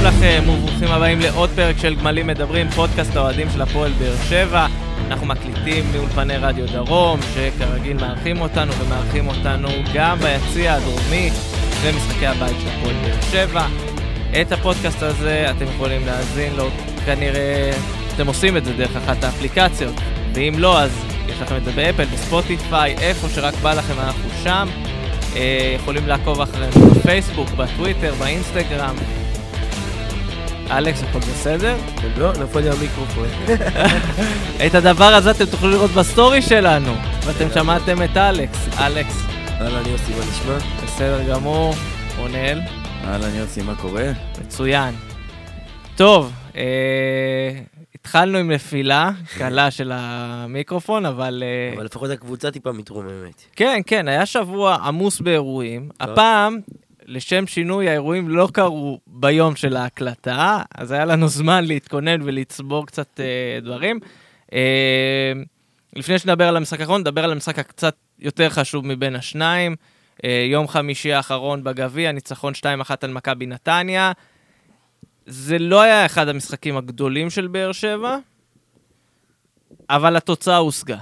שלום לכם וברוכים הבאים לעוד פרק של גמלים מדברים, פודקאסט האוהדים של הפועל באר שבע. אנחנו מקליטים מאולפני רדיו דרום, שכרגיל מארחים אותנו ומארחים אותנו גם ביציע הדרומי במשחקי הבית של הפועל באר שבע. את הפודקאסט הזה אתם יכולים להאזין לו, כנראה אתם עושים את זה דרך אחת האפליקציות, ואם לא אז יש לכם את זה באפל, בספוטיפיי, איפה שרק בא לכם אנחנו שם. אה, יכולים לעקוב אחרינו בפייסבוק, בטוויטר, באינסטגרם. אלכס, הכל בסדר? לא, נפל לי המיקרופון. את הדבר הזה אתם תוכלו לראות בסטורי שלנו, ואתם שמעתם את אלכס. אלכס, אהלן יוסי, מה נשמע? בסדר גמור. רונל, אהלן יוסי, מה קורה? מצוין. טוב, אה, התחלנו עם נפילה קלה של המיקרופון, אבל... אה, אבל לפחות הקבוצה טיפה מתרוממת. כן, כן, היה שבוע עמוס באירועים. הפעם, לשם שינוי, האירועים לא קרו ביום של ההקלטה, אז היה לנו זמן להתכונן ולצבור קצת אה, דברים. אה, לפני שנדבר על המשחק האחרון, נדבר על המשחק הקצת יותר חשוב מבין השניים. אה, יום חמישי האחרון בגביע, ניצחון 2-1 על מכבי נתניה. זה לא היה אחד המשחקים הגדולים של באר שבע, אבל התוצאה הושגה.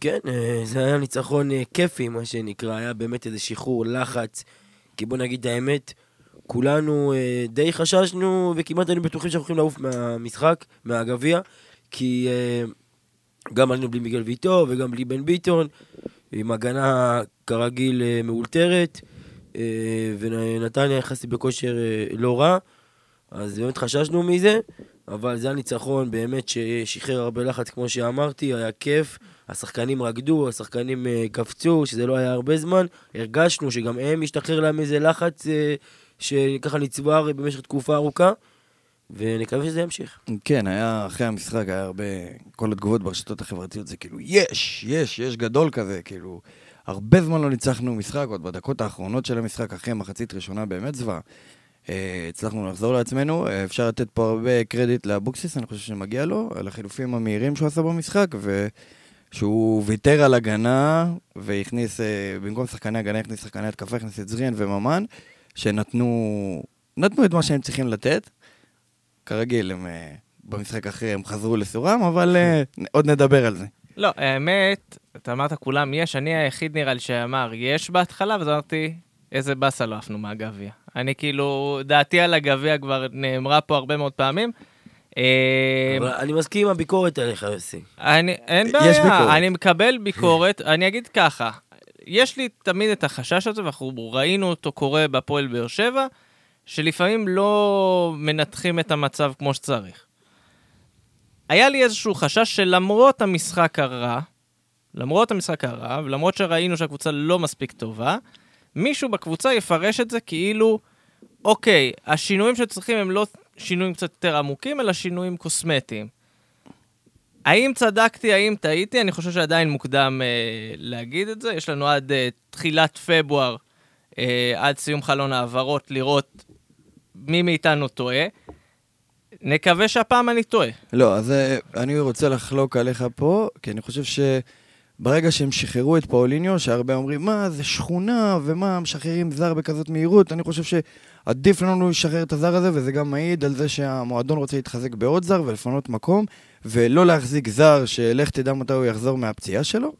כן, אה, זה היה ניצחון אה, כיפי, מה שנקרא, היה באמת איזה שחרור, לחץ. כי בוא נגיד את האמת, כולנו אה, די חששנו, וכמעט היינו בטוחים שאנחנו הולכים לעוף מהמשחק, מהגביע, כי אה, גם עלינו בלי מיגל ויטור וגם בלי בן ביטון, עם הגנה כרגיל אה, מאולתרת, אה, ונתניה יחסית בכושר אה, לא רע, אז באמת חששנו מזה, אבל זה היה ניצחון באמת ששחרר הרבה לחץ, כמו שאמרתי, היה כיף. השחקנים רקדו, השחקנים uh, קפצו, שזה לא היה הרבה זמן. הרגשנו שגם הם השתחרר להם איזה לחץ uh, שככה נצבר במשך תקופה ארוכה, ונקווה שזה ימשיך. כן, היה, אחרי המשחק היה הרבה, כל התגובות ברשתות החברתיות זה כאילו, יש, יש, יש גדול כזה, כאילו, הרבה זמן לא ניצחנו משחק, עוד בדקות האחרונות של המשחק, אחרי מחצית ראשונה באמת זוועה. Uh, הצלחנו לחזור לעצמנו, אפשר לתת פה הרבה קרדיט לאבוקסיס, אני חושב שמגיע לו, על החילופים המהירים שהוא עשה במשחק, ו... שהוא ויתר על הגנה והכניס, אה, במקום שחקני הגנה, הכניס שחקני התקפה, הכניס את זריאן וממן, שנתנו נתנו את מה שהם צריכים לתת. כרגיל, הם, אה, במשחק אחרי הם חזרו לסורם, אבל אה, עוד נדבר על זה. לא, האמת, אתה אמרת כולם יש, אני היחיד נראה לי שאמר יש בהתחלה, ואז אמרתי, איזה באסה לא עפנו מהגביע. אני כאילו, דעתי על הגביע כבר נאמרה פה הרבה מאוד פעמים. אה, אני מסכים עם הביקורת עליך, יוסי. אין בעיה. אני מקבל ביקורת, אני אגיד ככה, יש לי תמיד את החשש הזה, ואנחנו ראינו אותו קורה בהפועל באר שבע, שלפעמים לא מנתחים את המצב כמו שצריך. היה לי איזשהו חשש שלמרות המשחק הרע, למרות המשחק הרע, ולמרות שראינו שהקבוצה לא מספיק טובה, מישהו בקבוצה יפרש את זה כאילו, אוקיי, השינויים שצריכים הם לא שינויים קצת יותר עמוקים, אלא שינויים קוסמטיים. האם צדקתי, האם טעיתי? אני חושב שעדיין מוקדם אה, להגיד את זה. יש לנו עד אה, תחילת פברואר, אה, עד סיום חלון העברות, לראות מי מאיתנו טועה. נקווה שהפעם אני טועה. לא, אז אה, אני רוצה לחלוק עליך פה, כי אני חושב שברגע שהם שחררו את פאוליניו, שהרבה אומרים, מה, זה שכונה, ומה, משחררים זר בכזאת מהירות, אני חושב שעדיף לנו לשחרר את הזר הזה, וזה גם מעיד על זה שהמועדון רוצה להתחזק בעוד זר ולפנות מקום, ולא להחזיק זר שלך תדע מתי הוא יחזור מהפציעה שלו.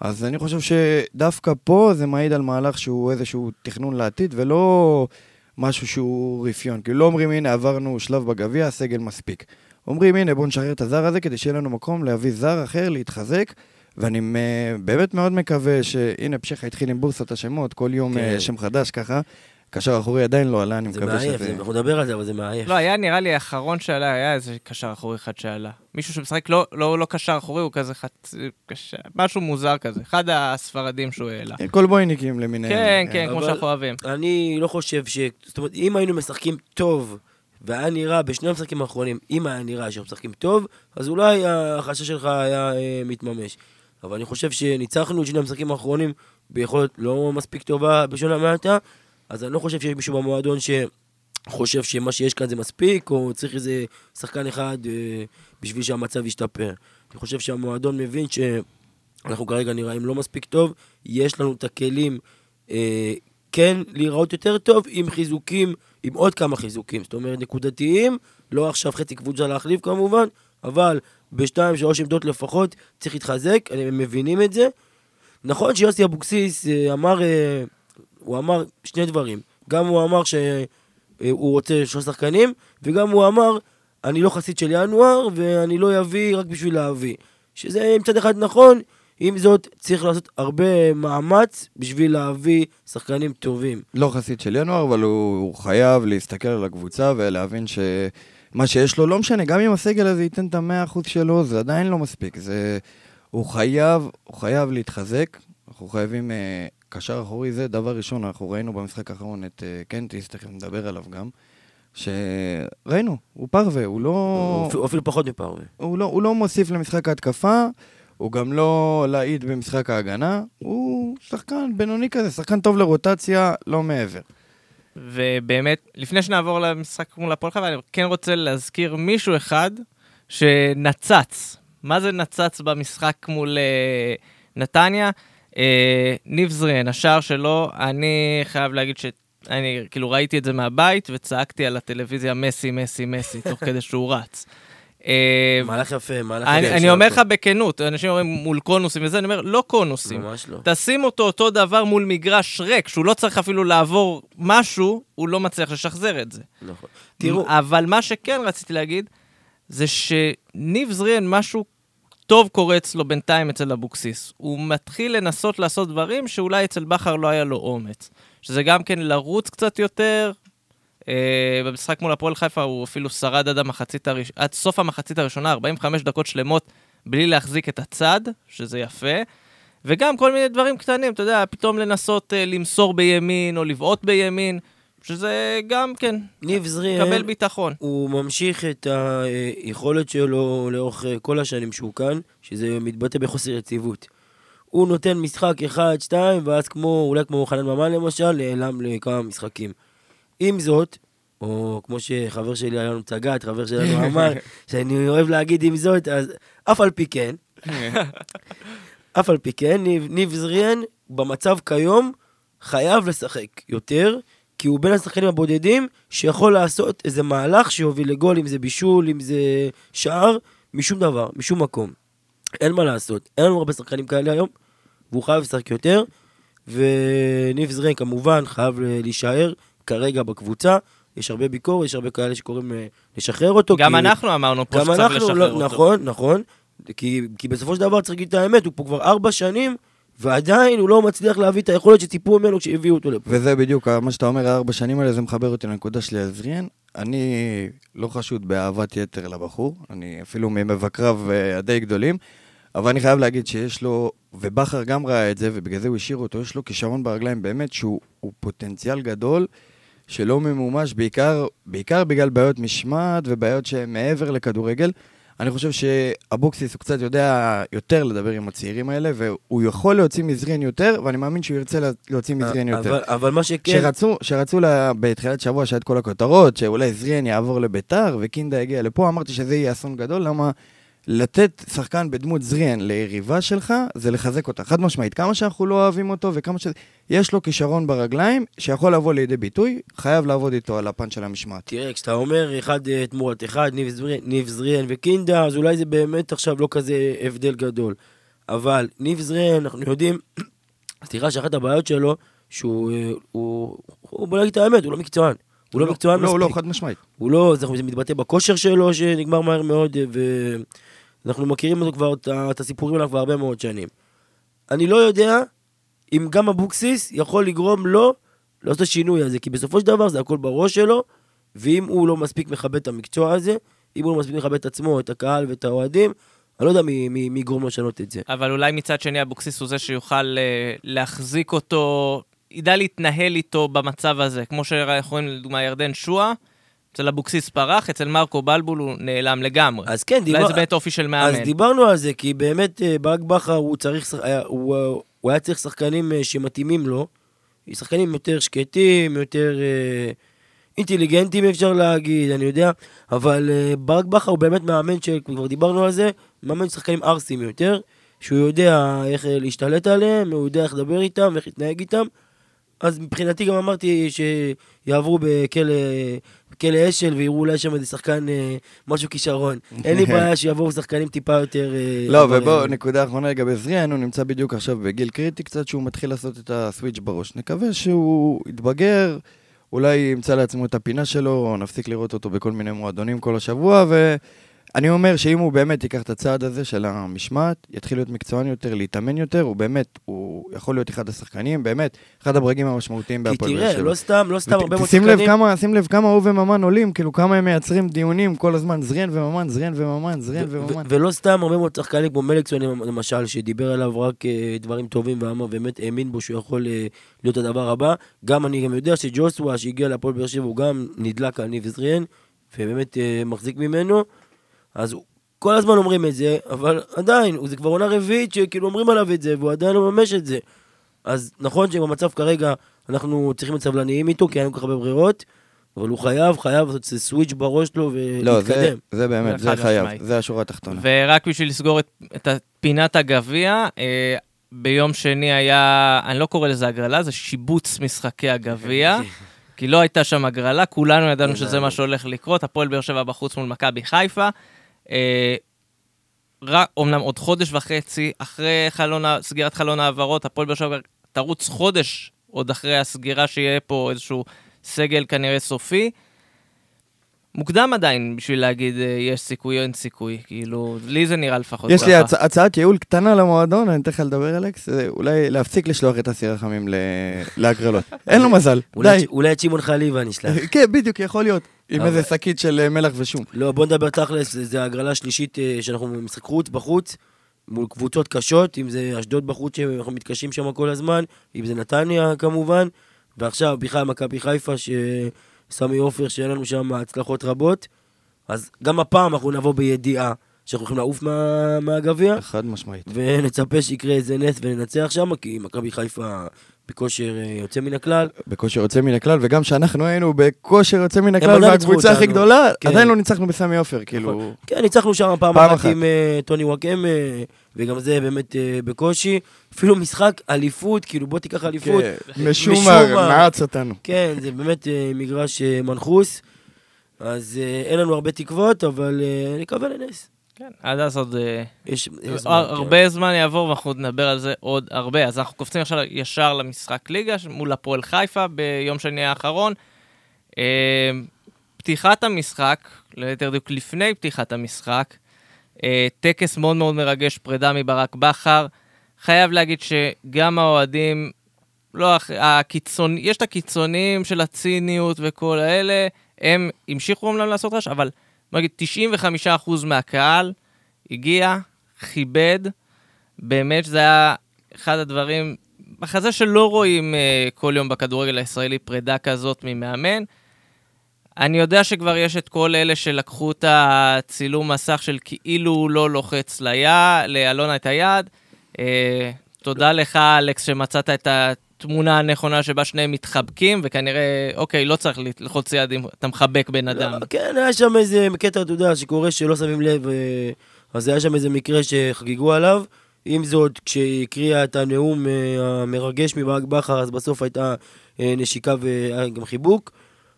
אז אני חושב שדווקא פה זה מעיד על מהלך שהוא איזשהו תכנון לעתיד, ולא משהו שהוא רפיון. כאילו לא אומרים, הנה, עברנו שלב בגביע, הסגל מספיק. אומרים, הנה, בואו נשחרר את הזר הזה כדי שיהיה לנו מקום להביא זר אחר, להתחזק, ואני באמת מאוד מקווה שהנה, פשחה התחיל עם בורסת השמות, כל יום כן. כן. שם חדש ככה. קשר אחורי עדיין לא עלה, אני זה מקווה מעייף, שזה... זה- אנחנו נדבר על זה, אבל זה מעייף. לא, היה נראה לי האחרון שעלה, היה איזה קשר אחורי אחד שעלה. מישהו שמשחק לא, לא, לא קשר אחורי, הוא כזה חצי... קשר, משהו מוזר כזה. אחד הספרדים שהוא העלה. כל בויניקים למיניהם. כן, כן, כמו אבל- שאנחנו אוהבים. אני לא חושב ש... זאת אומרת, אם היינו משחקים טוב, והיה נראה, בשני המשחקים האחרונים, אם היה נראה שאנחנו משחקים טוב, אז אולי החשש שלך היה אה, מתממש. אבל אני חושב שניצחנו את שני המשחקים האחרונים ביכולת לא מספיק טובה בשונה מעטה, אז אני לא חושב שיש מישהו במועדון שחושב שמה שיש כאן זה מספיק, או צריך איזה שחקן אחד אה, בשביל שהמצב ישתפר. אני חושב שהמועדון מבין שאנחנו כרגע נראים לא מספיק טוב, יש לנו את הכלים אה, כן להיראות יותר טוב עם חיזוקים, עם עוד כמה חיזוקים. זאת אומרת, נקודתיים, לא עכשיו חצי קבוצה להחליף כמובן, אבל בשתיים, שלוש עמדות לפחות צריך להתחזק, הם מבינים את זה. נכון שיוסי אבוקסיס אה, אמר, אה, הוא אמר שני דברים. גם הוא אמר שהוא רוצה שלושה שחקנים, וגם הוא אמר, אני לא חסיד של ינואר, ואני לא אביא רק בשביל להביא. שזה מצד אחד נכון, עם זאת, צריך לעשות הרבה מאמץ בשביל להביא שחקנים טובים. לא חסיד של ינואר, אבל הוא, הוא חייב להסתכל על הקבוצה ולהבין שמה שיש לו, לא משנה, גם אם הסגל הזה ייתן את המאה אחוז שלו, זה עדיין לא מספיק. זה... הוא חייב, הוא חייב להתחזק, אנחנו חייבים... אה, קשר אחורי זה דבר ראשון, אנחנו ראינו במשחק האחרון את uh, קנטיס, תכף נדבר עליו גם, שראינו, הוא פרווה, הוא לא... הוא אפילו פחות מפרווה. הוא לא, הוא לא מוסיף למשחק ההתקפה, הוא גם לא להיט במשחק ההגנה, הוא שחקן בינוני כזה, שחקן טוב לרוטציה, לא מעבר. ובאמת, לפני שנעבור למשחק מול הפועל חיפה, אני כן רוצה להזכיר מישהו אחד שנצץ. מה זה נצץ במשחק מול uh, נתניה? Uh, ניב זריאן, השער שלו, אני חייב להגיד שאני כאילו ראיתי את זה מהבית וצעקתי על הטלוויזיה מסי, מסי, מסי, תוך כדי שהוא רץ. אה, מהלך יפה, מהלך יפה. אני, אומר לך בכנות, אנשים אומרים מול קונוסים וזה, אני אומר, לא קונוסים. ממש לא. תשים אותו אותו דבר מול מגרש ריק, שהוא לא צריך אפילו לעבור משהו, הוא לא מצליח לשחזר את זה. נכון. תראו... אבל מה שכן רציתי להגיד, זה שניב זריאן, משהו טוב קורה אצלו בינתיים אצל אבוקסיס. הוא מתחיל לנסות לעשות דברים שאולי אצל בכר לא היה לו אומץ. שזה גם כן לרוץ קצת יותר, במשחק מול הפועל חיפה הוא אפילו שרד עד, המחצית הראש... עד סוף המחצית הראשונה, 45 דקות שלמות בלי להחזיק את הצד, שזה יפה. וגם כל מיני דברים קטנים, אתה יודע, פתאום לנסות uh, למסור בימין או לבעוט בימין, שזה גם כן, ניב זריאן, קבל ביטחון. הוא ממשיך את היכולת שלו לאורך אה, כל השנים שהוא כאן, שזה מתבטא בחוסר יציבות. הוא נותן משחק אחד, שתיים, ואז כמו, אולי כמו חנן ממן למשל, נעלם לכמה משחקים. עם זאת, או כמו שחבר שלי היום צגת, חבר שלנו אמר, שאני אוהב להגיד עם זאת, אז אף על פי כן, אף על פי כן, ניב, ניב זריאן במצב כיום חייב לשחק יותר, כי הוא בין השחקנים הבודדים שיכול לעשות איזה מהלך שיוביל לגול, אם זה בישול, אם זה שער, משום דבר, משום מקום. אין מה לעשות, אין לנו הרבה שחקנים כאלה היום, והוא חייב לשחק יותר, וניב זריאן כמובן חייב להישאר. כרגע בקבוצה. יש הרבה ביקורת, יש הרבה כאלה שקוראים אה, לשחרר אותו. גם כי... אנחנו אמרנו פה שצריך לשחרר לא, אותו. נכון, נכון. כי, כי בסופו של דבר צריך להגיד את האמת, הוא פה כבר ארבע שנים, ועדיין הוא לא מצליח להביא את היכולת שציפו ממנו כשהביאו אותו לפה. וזה בדיוק, מה שאתה אומר, הארבע שנים האלה, זה מחבר אותי לנקודה שלי על זריאן. אני לא חשוד באהבת יתר לבחור, אני אפילו ממבקריו אה, הדי גדולים, אבל אני חייב להגיד שיש לו, ובכר גם ראה את זה, ובגלל זה הוא השאיר אותו, יש לו כישרון ברגליים באמת שהוא פוטנציאל גדול. שלא ממומש, בעיקר, בעיקר בגלל בעיות משמעת ובעיות שהן מעבר לכדורגל. אני חושב שאבוקסיס הוא קצת יודע יותר לדבר עם הצעירים האלה, והוא יכול להוציא מזרין יותר, ואני מאמין שהוא ירצה להוציא מזרין יותר. אבל, אבל מה שכן... שרצו, שרצו לה, בתחילת שבוע שהיה את כל הכותרות, שאולי זרין יעבור לביתר, וקינדה יגיע לפה, אמרתי שזה יהיה אסון גדול, למה לתת שחקן בדמות זריאן ליריבה שלך, זה לחזק אותה. חד משמעית, כמה שאנחנו לא אוהבים אותו וכמה ש... יש לו כישרון ברגליים שיכול לבוא לידי ביטוי, חייב לעבוד איתו על הפן של המשמעת. תראה, כשאתה אומר אחד אה, תמורת אחד, ניב זריאן, ניב זריאן וקינדה, אז אולי זה באמת עכשיו לא כזה הבדל גדול. אבל ניב זריאן, אנחנו יודעים, סליחה שאחת הבעיות שלו, שהוא, אה, הוא, הוא, בוא נגיד את האמת, הוא לא מקצוען. הוא לא, לא מקצוען לא, מספיק. לא, לא, חד משמעית. הוא לא, זה מתבטא בכושר שלו, שנגמר מהר מאוד, ו... אנחנו מכירים אותו כבר, את הסיפורים עליו כבר הרבה מאוד שנים. אני לא יודע אם גם אבוקסיס יכול לגרום לו לעשות את השינוי הזה, כי בסופו של דבר זה הכל בראש שלו, ואם הוא לא מספיק מכבד את המקצוע הזה, אם הוא לא מספיק מכבד את עצמו, את הקהל ואת האוהדים, אני לא יודע מי, מי, מי יגרום לשנות את זה. אבל אולי מצד שני אבוקסיס הוא זה שיוכל uh, להחזיק אותו, ידע להתנהל איתו במצב הזה, כמו שאנחנו רואים לדוגמה ירדן שואה. אצל אבוקסיס פרח, אצל מרקו בלבול הוא נעלם לגמרי. אז כן, דיבר... אולי זה באמת אופי של מאמן. אז דיברנו על זה, כי באמת אה, ברק בכר הוא צריך, הוא, הוא היה צריך שחקנים אה, שמתאימים לו, שחקנים יותר שקטים, יותר אה, אינטליגנטים אפשר להגיד, אני יודע, אבל אה, ברק בכר הוא באמת מאמן, שכבר דיברנו על זה, מאמן שחקנים ערסים יותר, שהוא יודע איך להשתלט עליהם, הוא יודע איך לדבר איתם, איך להתנהג איתם. אז מבחינתי גם אמרתי שיעברו בכלא, בכלא אשל ויראו אולי שם איזה שחקן, אה, משהו כישרון. אין לי בעיה שיבואו שחקנים טיפה יותר... אה, לא. ובואו, נקודה אחרונה לגבי זריאן, הוא נמצא בדיוק עכשיו בגיל קריטי קצת, שהוא מתחיל לעשות את הסוויץ' בראש. נקווה שהוא יתבגר, אולי ימצא לעצמו את הפינה שלו, נפסיק לראות אותו בכל מיני מועדונים כל השבוע, ואני אומר שאם הוא באמת ייקח את הצעד הזה של המשמעת, יתחיל להיות מקצוען יותר, להתאמן יותר, הוא באמת, הוא יכול להיות אחד השחקנים, באמת, אחד הברגים המשמעותיים כי בהפועל באר תראה, שבע. לא סתם, לא סתם הרבה מאוד שחקנים... שים לב כמה הוא וממן עולים, כאילו כמה הם מייצרים דיונים כל הזמן, זריאן וממן, זריאן וממן, זריאן וממן. ולא סתם הרבה מאוד שחקנים כמו מליקסון למשל, שדיבר עליו רק אה, דברים טובים ואמר, באמת האמין בו שהוא יכול אה, להיות הדבר הבא. גם אני גם יודע שג'וסווה שהגיע להפועל באר שבע הוא גם נדלק על ניב זריאן, ובאמת אה, מחזיק ממנו. אז הוא- כל הזמן אומרים את זה, אבל עדיין, זה כבר עונה רביעית שכאילו אומרים עליו את זה, והוא עדיין לא מממש את זה. אז נכון שבמצב כרגע אנחנו צריכים להיות סבלניים איתו, כי אין לנו כל כך הרבה ברירות, אבל הוא חייב, חייב לעשות איזה סוויץ' בראש שלו לא, זה, ולהתקדם. זה באמת, זה חייב, משמעית. זה השורה התחתונה. ורק בשביל לסגור את, את פינת הגביע, אה, ביום שני היה, אני לא קורא לזה הגרלה, זה שיבוץ משחקי הגביע. כי לא הייתה שם הגרלה, כולנו ידענו שזה מה שהולך לקרות, הפועל באר שבע בחוץ מול מכבי חיפה. אה, רק, אומנם עוד חודש וחצי אחרי חלון, סגירת חלון העברות, הפועל באר שבע תרוץ חודש עוד אחרי הסגירה שיהיה פה איזשהו סגל כנראה סופי. מוקדם עדיין בשביל להגיד אה, יש סיכוי או אין סיכוי, כאילו, לי זה נראה לפחות יש לי ככה. הצ... הצעת ייעול קטנה למועדון, אני אתן לך לדבר, אלכס, זה אולי להפסיק לשלוח את אסי רחמים ל... להגרלות. אין לו מזל, אולי, די. אולי את שמעון חליבה נשלח. כן, בדיוק, יכול להיות. עם איזה שקית של אה, מלח ושום. לא, בוא נדבר תכלס, ההגרלה השלישית אה, שאנחנו משחק חוץ, בחוץ, מול קבוצות קשות, אם זה אשדוד בחוץ, שאנחנו מתקשים שם כל הזמן, אם זה נתניה כמובן, ועכשיו בכלל מכבי חיפה, שסמי עופר, שאין לנו שם הצלחות רבות, אז גם הפעם אנחנו נבוא בידיעה שאנחנו הולכים לעוף מה, מהגביע, חד משמעית. ונצפה שיקרה איזה נס וננצח שם, כי מכבי חיפה בכושר אה, יוצא מן הכלל. בכושר יוצא מן הכלל, וגם שאנחנו היינו בכושר יוצא מן הכלל, והקבוצה הכי. גדולה, כן. עדיין לא ניצחנו בסמי עופר, כאילו... כן, ניצחנו שם פעם פעם אחת אחת. עם אה, טוני וואקמה, וגם זה באמת אה, בקושי. אפילו משחק אליפות, כאילו בוא תיקח אליפות. כן, משום מה. נעץ אותנו. כן, זה באמת אה, מגרש מנחוס. אז אין לנו הרבה תקוות, אבל נקווה לנס. כן, עד אז עוד... אה, יש יש זמן, הר- כן. הרבה זמן יעבור ואנחנו נדבר על זה עוד הרבה. אז אנחנו קופצים עכשיו ישר למשחק ליגה מול הפועל חיפה ביום שני האחרון. אה, פתיחת המשחק, ליתר דיוק לפני פתיחת המשחק, אה, טקס מאוד מאוד מרגש, פרידה מברק בכר. חייב להגיד שגם האוהדים, לא, הקיצון, יש את הקיצונים של הציניות וכל האלה, הם המשיכו אומנם לעשות רעש, אבל נגיד 95% מהקהל הגיע, כיבד, באמת שזה היה אחד הדברים, מחזה שלא רואים אה, כל יום בכדורגל הישראלי, פרידה כזאת ממאמן. אני יודע שכבר יש את כל אלה שלקחו את הצילום מסך של כאילו הוא לא לוחץ ליד, לאלונה את היד. אה, תודה לך, אלכס, שמצאת את התמונה הנכונה שבה שניהם מתחבקים, וכנראה, אוקיי, לא צריך ללחוץ יד אם אתה מחבק בן אדם. לא, כן, היה שם איזה קטע, אתה יודע, שקורה שלא שמים לב, אה, אז היה שם איזה מקרה שחגגו עליו. עם זאת, כשהיא הקריאה את הנאום אה, המרגש מברק בכר, אז בסוף הייתה אה, נשיקה והיה גם חיבוק.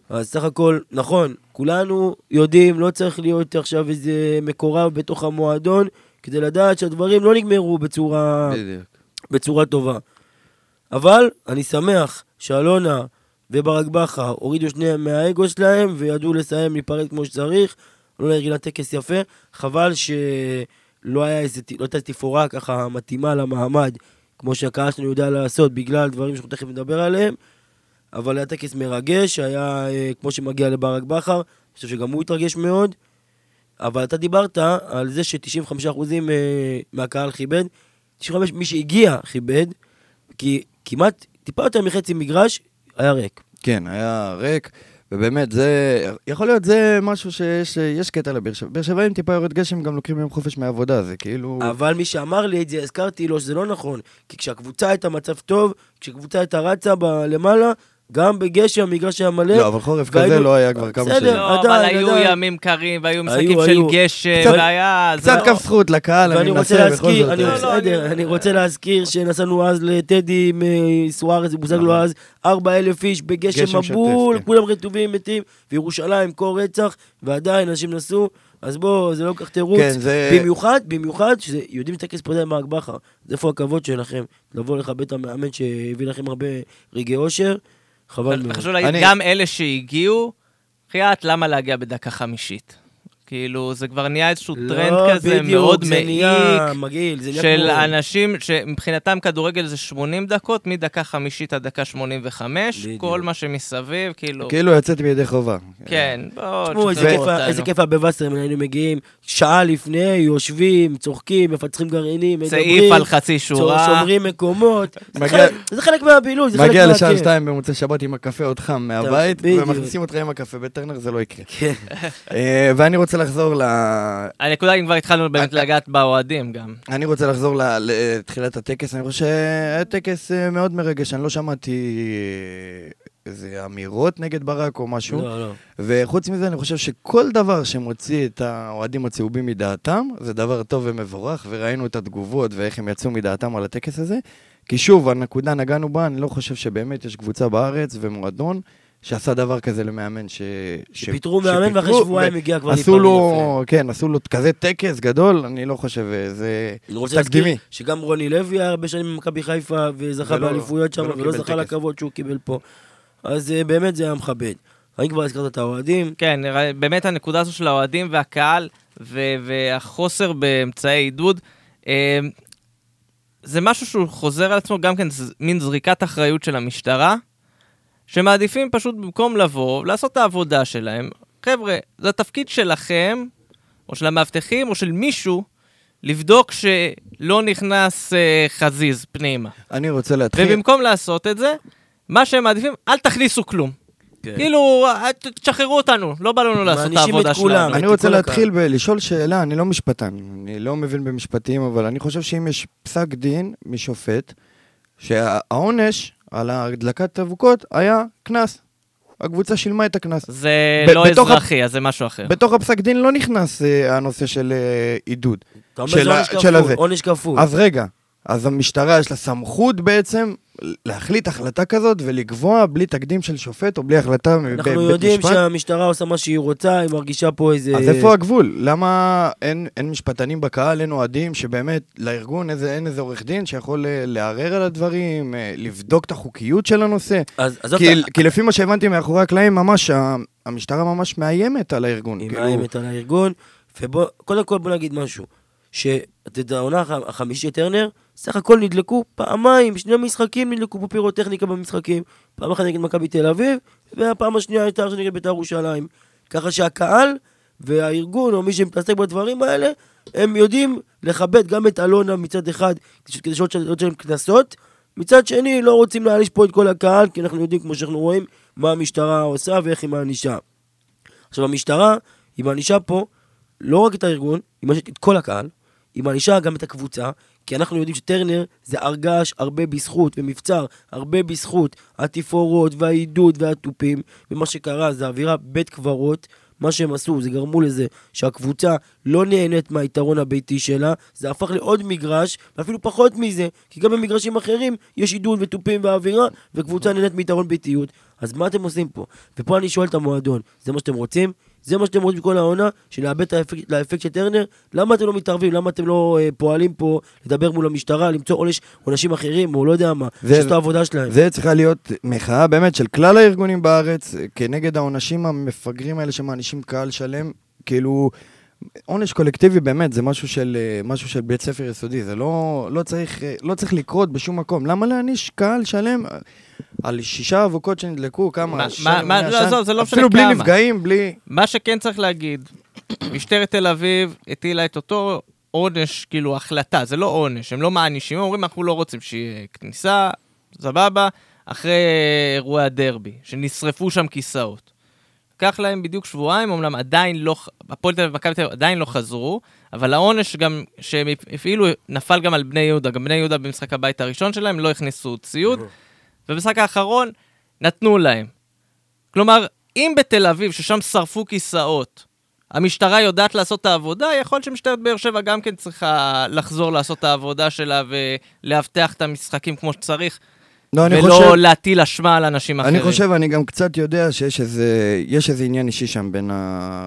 אז סך הכל, נכון, כולנו יודעים, לא צריך להיות עכשיו איזה מקורב בתוך המועדון, כדי לדעת שהדברים לא נגמרו בצורה... בדיוק. בצורה טובה. אבל אני שמח שאלונה וברק בכר הורידו שניהם מהאגו שלהם וידעו לסיים להיפרד כמו שצריך. אלונה ארגנה טקס יפה. חבל שלא היה איזה, לא הייתה תפאורה ככה מתאימה למעמד, כמו שהקהל שלנו יודע לעשות בגלל דברים שאנחנו תכף נדבר עליהם. אבל היה טקס מרגש, היה אה, כמו שמגיע לברק בכר, אני חושב שגם הוא התרגש מאוד. אבל אתה דיברת על זה ש-95% אה, מהקהל כיבד. 95 מי שהגיע כיבד, כי כמעט, טיפה יותר מחצי מגרש היה ריק. כן, היה ריק, ובאמת, זה, יכול להיות זה משהו שיש יש קטע לבאר שבע. באר שבעים טיפה יורד גשם, גם לוקחים יום חופש מהעבודה, זה כאילו... אבל מי שאמר לי את זה, הזכרתי לו שזה לא נכון. כי כשהקבוצה הייתה מצב טוב, כשהקבוצה הייתה רצה ב- למעלה, גם בגשם המגרש היה מלא. לא, אבל חורף כזה לא היה כבר כמה בסדר. שנים. לא, אבל עדיין, היו עדיין. ימים קרים, והיו היו, משחקים של. גשם, והיה... קצת זה- כף זכות לקהל, ואני אני רוצה מנסה בכל זאת. אני אה, לא, לא, בסדר, אני- רוצה להזכיר שנסענו אז לטדי עם אה, סוארז, בוזגלו אז, 4 אלף איש בגשם מבול, כן. כולם רטובים מתים, וירושלים קור רצח, ועדיין אנשים נסעו, אז בואו, זה לא כל כך תירוץ. כן, זה... במיוחד, במיוחד, שיודעים לטקס פרידה עם ברק בכר. אז איפה הכבוד שלכם? לבוא לכבד את המאמן שהביא לכם הרבה רגעי אושר? חבל מאוד. חשוב להגיד, אני- גם אלה שהגיעו, בחייאת, למה להגיע בדקה חמישית? כאילו, זה כבר נהיה איזשהו טרנד לא, כזה בדיוק, מאוד זה נהיה מעיק, מגעיל, זה נהיה של כמו- אנשים שמבחינתם כדורגל זה 80 דקות, מדקה חמישית עד דקה 85, בדיוק. כל מה שמסביב, כאילו, כאילו יצאתי בידי חובה. כן, בואו, תשמעו, איזה כיף היה- אותנו. איזה כיף היה בווסרמן, היינו מגיעים שעה לפני, יושבים, צוחקים, מפצחים גרעינים, מדברים, סעיף על חצי שורה. שומרים מקומות. זה מגיע- חלק- זה חלק מהבילוי, זה חלק מגיע מהכיף. לשעה שתיים במוצאי שבת עם הקפה עוד חם מהבית, בדיוק. ומכניסים אותך עם הקפה בטרנר, זה לא יקרה. כן. אה, ואני רוצה לחזור ל... הנקודה, אם כבר התחלנו באמת לגעת באוהדים גם. אני רוצה לחזור לתחילת הטקס, אני חושב שהיה טקס אה, מאוד מרגש, אני לא שמעתי אה, איזה אמירות נגד ברק או משהו. לא, לא. וחוץ מזה, אני חושב שכל דבר שמוציא את האוהדים הצהובים מדעתם, זה דבר טוב ומבורך, וראינו את התגובות ואיך הם יצאו מדעתם על הטקס הזה. כי שוב, הנקודה נגענו בה, אני לא חושב שבאמת יש קבוצה בארץ ומועדון שעשה דבר כזה למאמן ש... ש- שפיטרו מאמן ואחרי שבועיים הגיע כבר עשו לו, כן, עשו לו כזה טקס גדול, אני לא חושב, אה, זה אני רוצה תקדימי. להזכיר שגם רוני לוי היה הרבה שנים במכבי חיפה וזכה באליפויות שם ולא ולא קיבל זכה טקס. לכבוד שהוא קיבל פה. אז אה, באמת זה היה מכבד. האם כבר הזכרת את האוהדים? כן, באמת הנקודה הזו של האוהדים והקהל ו- והחוסר באמצעי עידוד, אה, זה משהו שהוא חוזר על עצמו, גם כן מין זריקת אחריות של המשטרה, שמעדיפים פשוט במקום לבוא, לעשות את העבודה שלהם. חבר'ה, זה התפקיד שלכם, או של המאבטחים, או של מישהו, לבדוק שלא נכנס אה, חזיז פנימה. אני רוצה להתחיל. ובמקום לעשות את זה, מה שהם מעדיפים, אל תכניסו כלום. כן. כאילו, אה, תשחררו אותנו, לא בא לנו לעשות את העבודה את כולם. שלנו. אני רוצה להתחיל בלשאול שאלה, אני לא משפטן, אני לא מבין במשפטים, אבל אני חושב שאם יש פסק דין משופט, שהעונש על הדלקת אבוקות היה קנס. הקבוצה שילמה את הקנס. זה ב- לא אזרחי, אז זה משהו אחר. בתוך הפסק דין לא נכנס אה, הנושא של אה, עידוד. אתה אומר של שזה ה- עונש של כפול. עונש כפול. אז רגע, אז המשטרה יש לה סמכות בעצם להחליט החלטה כזאת ולקבוע בלי תקדים של שופט או בלי החלטה מבית משפט? אנחנו יודעים שהמשטרה עושה מה שהיא רוצה, היא מרגישה פה איזה... אז איפה הגבול? למה אין, אין משפטנים בקהל, אין אוהדים, שבאמת לארגון איזה, אין איזה עורך דין שיכול אה, לערער על הדברים, אה, לבדוק את החוקיות של הנושא? אז עזוב כי, את ה- כי לפי מה שהבנתי מאחורי הקלעים, ממש, המשטרה ממש מאיימת על הארגון. היא כאילו, מאיימת על הארגון, ובוא, קודם כל בוא נגיד משהו, יודע, העונה הח- החמישית טרנר, סך הכל נדלקו פעמיים, שני משחקים נדלקו פה פירוטכניקה במשחקים, פעם אחת נגד מכבי תל אביב, והפעם השנייה הייתה עכשיו נגד בית"ר ירושלים. ככה שהקהל והארגון, או מי שמתעסק בדברים האלה, הם יודעים לכבד גם את אלונה מצד אחד, כדי שלא תשלם קנסות, מצד שני, לא רוצים להעניש פה את כל הקהל, כי אנחנו יודעים, כמו שאנחנו רואים, מה המשטרה עושה ואיך היא מענישה. עכשיו, המשטרה, היא מענישה פה לא רק את הארגון, היא מענישה את כל הקהל, היא מענישה גם את הקבוצה, כי אנחנו יודעים שטרנר זה הרגש הרבה בזכות ומבצר, הרבה בזכות התפאורות והעידוד והתופים, ומה שקרה זה אווירה בית קברות. מה שהם עשו, זה גרמו לזה שהקבוצה לא נהנית מהיתרון הביתי שלה, זה הפך לעוד מגרש, ואפילו פחות מזה, כי גם במגרשים אחרים יש עידוד ותופים ואווירה, וקבוצה נהנית מיתרון ביתיות. אז מה אתם עושים פה? ופה אני שואל את המועדון, זה מה שאתם רוצים? זה מה שאתם רוצים בכל העונה? שלאבד את האפקט, לאפקט של טרנר? למה אתם לא מתערבים? למה אתם לא אה, פועלים פה לדבר מול המשטרה, למצוא עונש עונשים אחרים, או לא יודע מה, זה- שיש את העבודה שלהם? זה צריכה להיות מחאה באמת של כלל הארגונים בארץ, כנגד העונשים המפגרים האלה שמענישים קהל שלם, כאילו... עונש קולקטיבי באמת, זה משהו של, אה, משהו של בית ספר יסודי, זה לא, לא, צריך, אה, לא צריך לקרות בשום מקום. למה להעניש קהל שלם אה, על שישה אבוקות שנדלקו, כמה? מה- מה- מה- לא? עזוב, זה לא משנה אפילו בלי כמה. נפגעים, בלי... מה שכן צריך להגיד, משטרת תל אביב הטילה את אותו עונש, כאילו החלטה, זה לא עונש, הם לא מענישים, הם אומרים אנחנו לא רוצים שיהיה כניסה, סבבה, אחרי אירועי הדרבי, שנשרפו שם כיסאות. לקח להם בדיוק שבועיים, אמנם עדיין לא, הפועל תל אביב ומכבי תל אביב עדיין לא חזרו, אבל העונש גם שהם הפעילו נפל גם על בני יהודה, גם בני יהודה במשחק הבית הראשון שלהם לא הכניסו ציוד, ובמשחק האחרון נתנו להם. כלומר, אם בתל אביב, ששם שרפו כיסאות, המשטרה יודעת לעשות את העבודה, יכול להיות שמשטרת באר שבע גם כן צריכה לחזור לעשות את העבודה שלה ולאבטח את המשחקים כמו שצריך, לא, אני ולא חושב... להטיל אשמה על אנשים אחרים. אני חושב, אני גם קצת יודע שיש איזה, יש איזה עניין אישי שם בין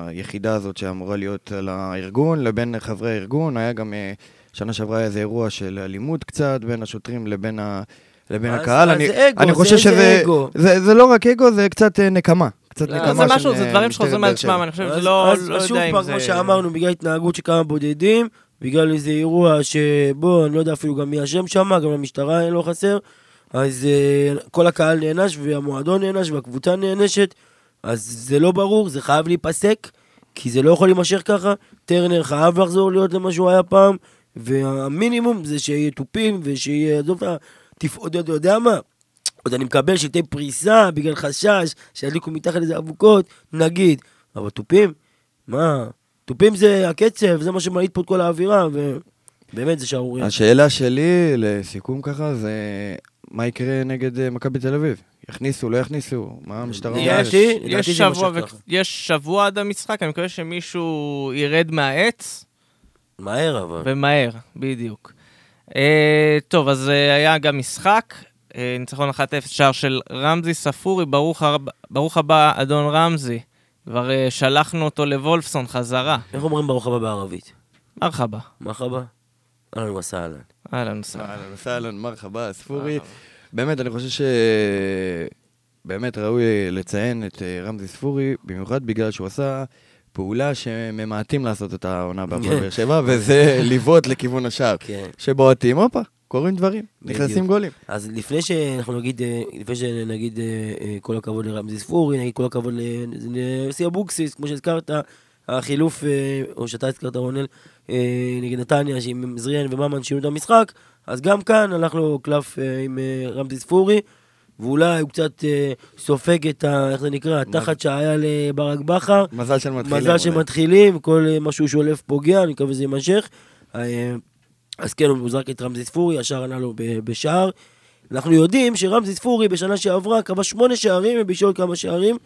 היחידה הזאת שאמורה להיות על הארגון לבין חברי הארגון. היה גם, אה, שנה שעברה היה איזה אירוע של אלימות קצת בין השוטרים לבין, ה, לבין אז- הקהל. אז אני, זה אגו, אני זה- חושב זה שזה... אגו. זה, זה לא רק אגו, זה קצת אה, נקמה. קצת לא, נקמה זה משהו, זה אה, דברים משטרת שחוזרים על. עצמם, אני חושב אז- שזה לא, אז- לא אז יודע שוב אם פעם, זה... כמו שאמרנו, בגלל התנהגות של כמה בודדים, בגלל איזה אירוע שבו, אני לא יודע אפילו גם מי אשם שם, גם למשטרה לא חסר, אז אה, כל הקהל נענש והמועדון נענש והקבוצה נענשת, אז זה לא ברור, זה חייב להיפסק, כי זה לא יכול להימשך ככה. טרנר חייב לחזור להיות למה שהוא היה פעם, והמינימום זה שיהיה תופים ושיהיה, עזוב, תפעוד, אתה יודע מה? עוד אני מקבל שלטי פריסה בגלל חשש שידליקו מתחת לזה אבוקות, נגיד. אבל תופים? מה? תופים זה הקצב, זה מה שמעיט פה את כל האווירה, ובאמת זה שערורייה. השאלה שלי, לסיכום ככה, זה מה יקרה נגד אה, מכבי תל אביב? יכניסו, לא יכניסו? מה המשטרה יש- אומרת? יש שבוע. ככה. יש שבוע עד המשחק, אני מקווה שמישהו ירד מהעץ, מהר אבל. ומהר, בדיוק. אה, טוב, אז אה, היה גם משחק, אה, ניצחון 1-0, שער של רמזי ספורי, ברוך, הר... ברוך הבא, אדון רמזי. כבר אה, שלחנו אותו לוולפסון חזרה. איך אומרים ברוך הבא בערבית? מרחבה. מרחבה? אהלן וסהלן. אהלן וסהלן. אהלן וסהלן, מרחבה, ספורי. באמת, אני חושב ש... באמת ראוי לציין את אה, רמזי ספורי, במיוחד בגלל שהוא עשה פעולה שממעטים לעשות את העונה בהפועל באר שבע, וזה לבעוט לכיוון השער. כן. שבועטים, הופה, קוראים דברים. נכנסים גולים. אז לפני שאנחנו נגיד, אה, לפני שנגיד אה, כל הכבוד לרמזי ספורי, נגיד כל הכבוד לנשיא אבוקסיס, כמו שהזכרת, החילוף, אה, או שאתה הזכרת רונל, אה, נגד נתניה, שעם זריאן וממן שינו את המשחק, אז גם כאן הלך לו קלף אה, עם רמזי ספורי, ואולי הוא קצת סופג את ה... איך זה נקרא? התחת שהיה לברק בכר. מזל של מתחילים. מזל. שמתחילים, כל מה שהוא שולף פוגע, אני מקווה שזה יימשך. אז כן, הוא זרק את רמזי ספורי, השער ענה לו בשער. אנחנו יודעים שרמזי ספורי בשנה שעברה כבש שמונה שערים ובישול כמה שערים.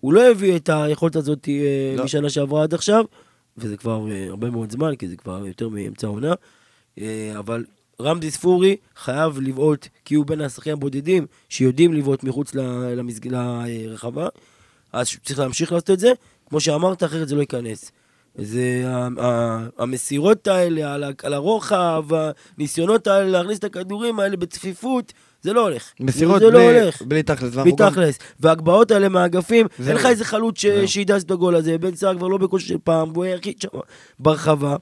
הוא לא הביא את היכולת הזאת אה, לא. משנה שעברה עד עכשיו, וזה כבר אה, הרבה מאוד זמן, כי זה כבר יותר מאמצע העונה. אה, אבל רמזי ספורי חייב לבעוט, כי הוא בין השחקנים הבודדים שיודעים לבעוט מחוץ למסג... לרחבה. אז צריך להמשיך לעשות את זה. כמו שאמרת, אחרת זה לא ייכנס. זה המסירות האלה על הרוחב, הניסיונות האלה להכניס את הכדורים האלה בצפיפות, זה לא הולך. מסירות זה לא בלי- הולך. בלי תכלס. ואנחנו גם- מתכלס. והגבהות האלה מהאגפים, אין לך לא. איזה חלוץ ש- לא. שידע את הגול הזה. בן סער כבר לא בכושר של פעם, והוא היחיד שם ברחבה.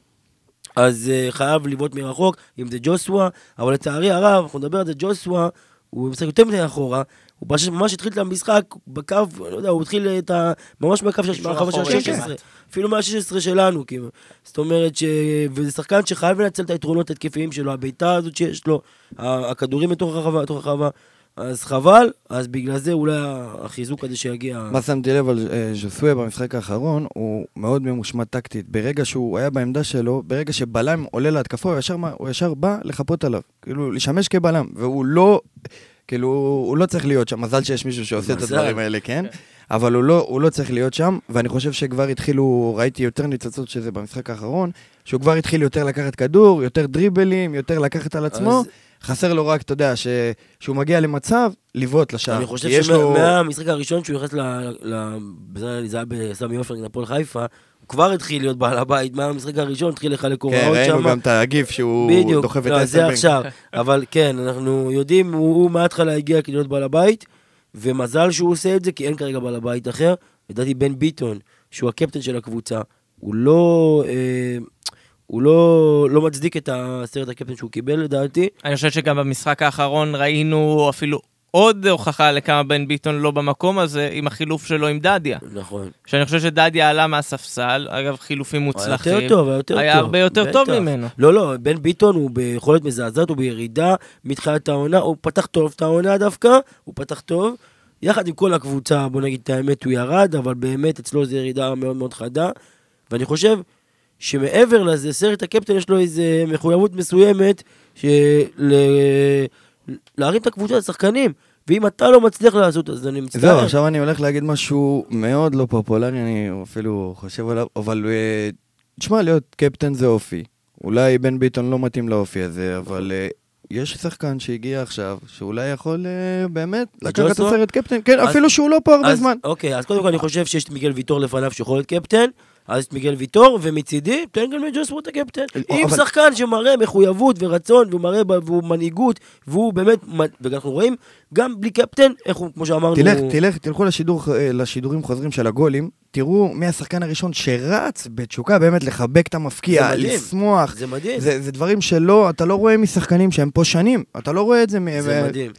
אז uh, חייב לבעוט מרחוק, אם זה ג'וסווה, אבל לצערי הרב, אנחנו נדבר על זה, ג'וסווה, הוא משחק יותר מדי אחורה, הוא פשוט ממש התחיל את המשחק בקו, לא יודע, הוא התחיל את ה... ממש בקו של קישור הרחבה של אחורי ה-16, כמעט. אפילו מה-16 שלנו, כאילו. זאת אומרת ש... וזה שחקן שחייב לנצל את היתרונות ההתקפיים שלו, הבעיטה הזאת שיש לו, הכדורים בתוך הרחבה, בתוך הרחבה. אז חבל, אז בגלל זה אולי החיזוק הזה שיגיע... מה שמתי לב על אה, ז'וסווה במשחק האחרון, הוא מאוד ממושמע טקטית. ברגע שהוא היה בעמדה שלו, ברגע שבלם עולה להתקפה, הוא ישר, מה- הוא ישר בא לחפות עליו. כאילו, לשמש כבלם. והוא לא, כאילו, הוא לא צריך להיות שם. מזל שיש מישהו שעושה את. הדברים האלה, כן? אבל הוא לא, הוא לא צריך להיות שם, ואני חושב שכבר התחילו, ראיתי יותר ניצוצות שזה במשחק האחרון, שהוא כבר התחיל יותר לקחת כדור, יותר דריבלים, יותר לקחת על עצמו. אז- חסר לו רק, אתה יודע, ש... שהוא מגיע למצב, לבעוט לשער. אני חושב לו- שמהמשחק הראשון שהוא נכנס ל... זה היה בסמי עופר נגד הפועל חיפה, הוא כבר התחיל להיות בעל הבית, מהמשחק הראשון התחיל לחלק כן, הוראות ראינו שם. גם את הגיף שהוא בדיוק, דוחף את לא, זה האסלבנק. עכשיו. אבל כן, אנחנו יודעים, הוא הוא מההתחלה הגיע כדי להיות בעל הבית, ומזל שהוא עושה את זה, כי אין כרגע בעל הבית אחר. לדעתי בן ביטון, שהוא הקפטן של הקבוצה, הוא לא... אה, הוא לא, לא מצדיק את הסרט הקפטן שהוא קיבל לדעתי. אני חושב שגם במשחק האחרון ראינו אפילו עוד הוכחה לכמה בן ביטון לא במקום הזה, עם החילוף שלו עם דדיה. נכון. שאני חושב שדדיה עלה מהספסל, אגב, חילופים היה מוצלחים. יותר טוב, היה יותר טוב. היה הרבה יותר בטח. טוב ממנו. לא, לא, בן ביטון הוא ביכולת מזעזעת, הוא בירידה מתחילת העונה, הוא פתח טוב את העונה דווקא, הוא פתח טוב. יחד עם כל הקבוצה, בוא נגיד את האמת, הוא ירד, אבל באמת אצלו זו ירידה מאוד מאוד חדה. ואני חושב שמעבר לזה, סרט הקפטן יש לו איזו מחויבות מסוימת של... להרים את הקבוצה, לשחקנים. ואם אתה לא מצליח לעשות, אז אני מצטער. זהו, עכשיו אני הולך להגיד משהו מאוד לא פופולרי, אני אפילו חושב עליו, אבל אה, תשמע, להיות קפטן זה אופי. אולי בן ביטון לא מתאים לאופי הזה, אבל אה, יש שחקן שהגיע עכשיו, שאולי יכול אה, באמת לקחת את? הסרט קפטן, כן, אז- אפילו שהוא לא פה הרבה אז- זמן. אוקיי, אז קודם כל אני חושב שיש את מיגל ויטור לפניו שיכול להיות קפטן, אז את מיגל ויטור, ומצידי, תן גם לג'וספורט הקפטן. אם אבל- שחקן שמראה מחויבות ורצון, והוא מראה, והוא מנהיגות, והוא באמת, ואנחנו רואים, גם בלי קפטן, איך הוא, כמו שאמרנו... תלך, תלך, תלכו לשידור, אה, לשידורים חוזרים של הגולים, תראו מי השחקן הראשון שרץ בתשוקה באמת לחבק את המפקיע, זה מדהים. לשמוח. זה מדהים, זה, זה דברים שלא, אתה לא רואה משחקנים שהם פה שנים, אתה לא רואה את זה. זה ו- מדהים.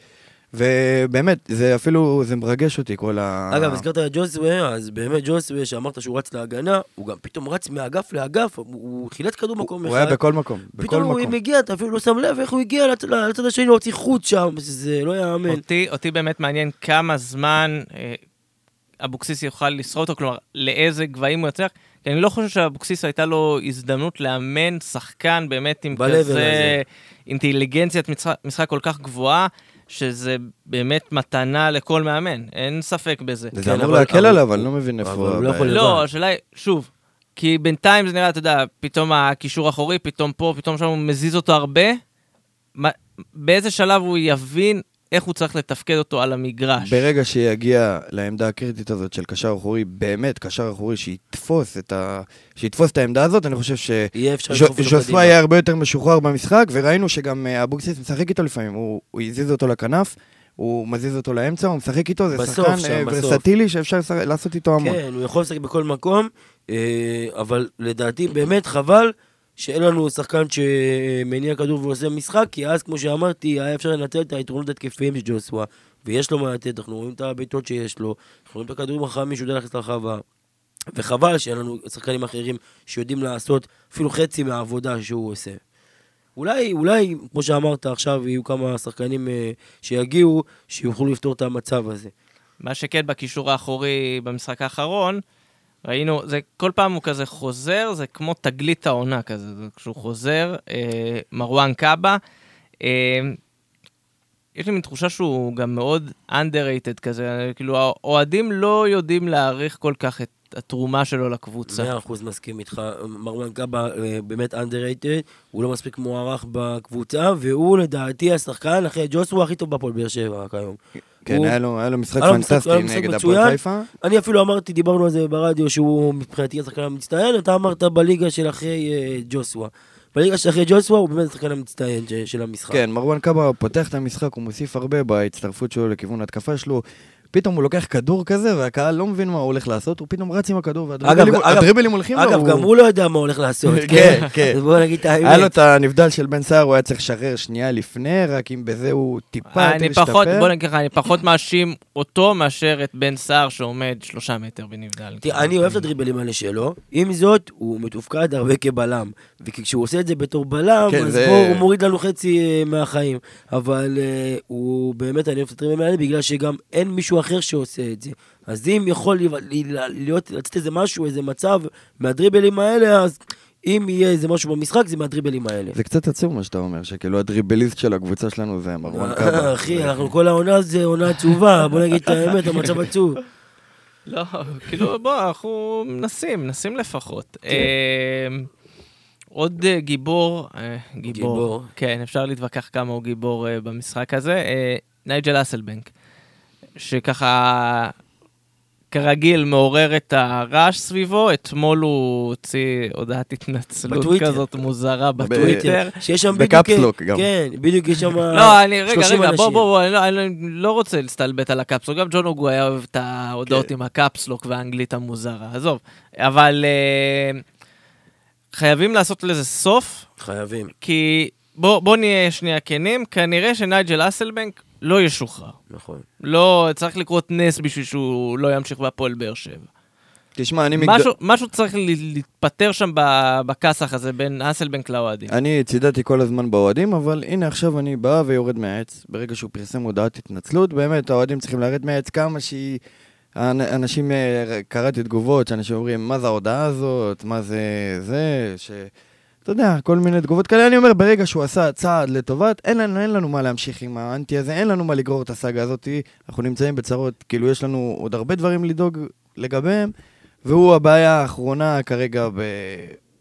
ובאמת, זה אפילו, זה מרגש אותי, כל ה... אגב, הזכרת את ג'וסווה, אז באמת ג'וסווה, שאמרת שהוא רץ להגנה, הוא גם פתאום רץ מאגף לאגף, הוא- חילץ כדור מקום הוא היה אחד. בכל מקום, בכל פתאום הוא מקום. מגיע, אתה אפילו לא שם לב איך הוא הגיע לצ- לצד השני להוציא חוץ שם, זה לא יאמן. אותי, אותי באמת מעניין כמה זמן אה, אבוקסיס יוכל לשרוד אותו, כלומר, לאיזה גבהים הוא יצליח, כי אני לא חושב שאבוקסיס הייתה לו הזדמנות לאמן שחקן באמת עם כזה הזה. אינטליגנציית משחק, משחק כל כך גבוהה, שזה באמת מתנה לכל מאמן, אין ספק בזה. זה כן, אמור אבל- להקל אבל- עליו, אני לא מבין איפה... הוא לא הבעיה. לא. השאלה היא, שוב, כי בינתיים זה נראה, אתה יודע, פתאום הקישור האחורי, פתאום פה, פתאום שם, הוא מזיז אותו הרבה. באיזה שלב הוא יבין איך הוא צריך לתפקד אותו על המגרש? ברגע שיגיע לעמדה הקריטית הזאת של קשר אחורי, באמת קשר אחורי שיתפוס את ה... שיתפוס את העמדה הזאת, אני חושב ש... יהיה הרבה יותר משוחרר במשחק, וראינו שגם אה, אבוקסיס משחק איתו לפעמים, הוא, הוא הזיז אותו לכנף, הוא מזיז אותו לאמצע, הוא משחק איתו, זה בסוף, שחקן אה. ורסטילי שאפשר לעשות איתו המון. כן, הוא יכול לשחק בכל מקום, אה, אבל לדעתי באמת חבל שאין לנו שחקן שמניע כדור ועושה משחק, כי אז, כמו שאמרתי, היה אפשר לנצל את היתרונות התקפיים של ג'וסווה, ויש לו מה לתת, אנחנו רואים את הבעיטות שיש לו, אנחנו רואים את הכדורים החכמים שהוא יודע להכניס לרחבה. וחבל שאין לנו שחקנים אחרים שיודעים לעשות אפילו חצי מהעבודה שהוא עושה. אולי, אולי, כמו שאמרת, עכשיו יהיו כמה שחקנים אה, שיגיעו, שיוכלו לפתור את המצב הזה. מה שכן, בקישור האחורי במשחק האחרון, ראינו, זה כל פעם הוא כזה חוזר, זה כמו תגלית העונה כזה, זה כשהוא חוזר, אה, מרואן קאבה. אה, יש לי מין תחושה שהוא גם מאוד underrated כזה, כאילו האוהדים לא יודעים להעריך כל כך את התרומה שלו לקבוצה. מאה אחוז מסכים איתך, מרואן קאבה אה, באמת underrated, הוא לא מספיק מוערך בקבוצה, והוא לדעתי השחקן אחרי ג'וסווה הכי טוב בהפועל באר שבע רק היום. כן, היה לו היה לו משחק פנטסטי נגד. הפועל חיפה. אני אפילו אמרתי, דיברנו על זה ברדיו, שהוא מבחינתי השחקן המצטיין, אתה אמרת בליגה של אחרי אה, ג'וסווה. בליגה של אחרי ג'וסווה הוא באמת השחקן המצטיין של המשחק. כן, מרואן קאבה פותח את המשחק, הוא מוסיף הרבה בהצטרפות שלו לכיוון ההתקפה שלו. פתאום הוא לוקח כדור כזה, והקהל לא מבין מה הוא הולך לעשות, הוא פתאום רץ עם הכדור, והדריבלים הולכים לו. אגב, גם הוא לא יודע מה הולך לעשות, כן, כן? כן. אז בוא נגיד את האמת. היה לו את הנבדל של בן סער, הוא היה צריך לשחרר שנייה לפני, רק אם בזה הוא טיפה יותר אני פחות, השתפר. בוא נגיד ככה, אני פחות מאשים אותו מאשר את בן סער שעומד שלושה מטר בנבדל. תראה, אני אוהב את הדריבלים האלה שלו, עם זאת, הוא מתופקד הרבה כבלם. וכשהוא עושה את זה בתור בלם, כן, אז בוא, הוא מוריד לנו חצי אה, מהחיים. אבל אה, הוא באמת, אני אוהב את הדריבלים האלה, בגלל שגם אין מישהו אחר שעושה את זה. אז אם יכול להיות, לצאת איזה משהו, איזה מצב מהדריבלים האלה, אז אם יהיה איזה משהו במשחק, זה מהדריבלים האלה. זה קצת עצוב מה שאתה אומר, שכאילו הדריבליסט של הקבוצה שלנו זה מרואן קאבה. אחי, אנחנו כל העונה זה עונה עצובה, בוא נגיד את האמת, המצב עצוב. לא, כאילו, בוא, אנחנו מנסים, מנסים לפחות. כן. אה, עוד אה, גיבור, אה, גיבור, גיבור. כן, אפשר להתווכח כמה הוא גיבור אה, במשחק הזה, נייג'ל אסלבנק, שככה, כרגיל, מעורר את הרעש סביבו, אתמול הוא הוציא הודעת התנצלות בטוויטר. כזאת מוזרה בטוויטר. שיש שם בדיוק... לוק גם. כן, בדיוק יש שם... לא, אני, רגע, 30 רגע, בוא. בוא, בוא, אני לא, אני לא רוצה להסתלבט על הקפסלוק, גם ג'ון אוגו היה אוהב את ההודעות כן. עם הקפסלוק והאנגלית המוזרה, עזוב. אבל אה, חייבים לעשות לזה סוף, חייבים. כי בוא, בוא נהיה שנייה כנים, כנראה שנייג'ל אסלבנק לא ישוחרר. נכון. לא, צריך לקרות נס בשביל שהוא לא ימשיך בהפועל באר שבע. תשמע, אני מגד... משהו, משהו צריך להתפטר שם בכסח הזה בין אסלבנק לאוהדים. אני צידדתי כל הזמן באוהדים, אבל הנה עכשיו אני בא ויורד מהעץ. ברגע שהוא פרסם הודעת התנצלות, באמת האוהדים צריכים לרדת מהעץ כמה שהיא... אנשים, אה, קראתי תגובות שאנשים אומרים, מה זה ההודעה הזאת, מה זה זה, ש... אתה יודע, כל מיני תגובות כאלה. אני אומר, ברגע שהוא עשה צעד לטובת, אין לנו, אין לנו מה להמשיך עם האנטי הזה, אין לנו מה לגרור את הסאגה הזאת. אנחנו נמצאים בצרות, כאילו, יש לנו עוד הרבה דברים לדאוג לגביהם, והוא הבעיה האחרונה כרגע ב...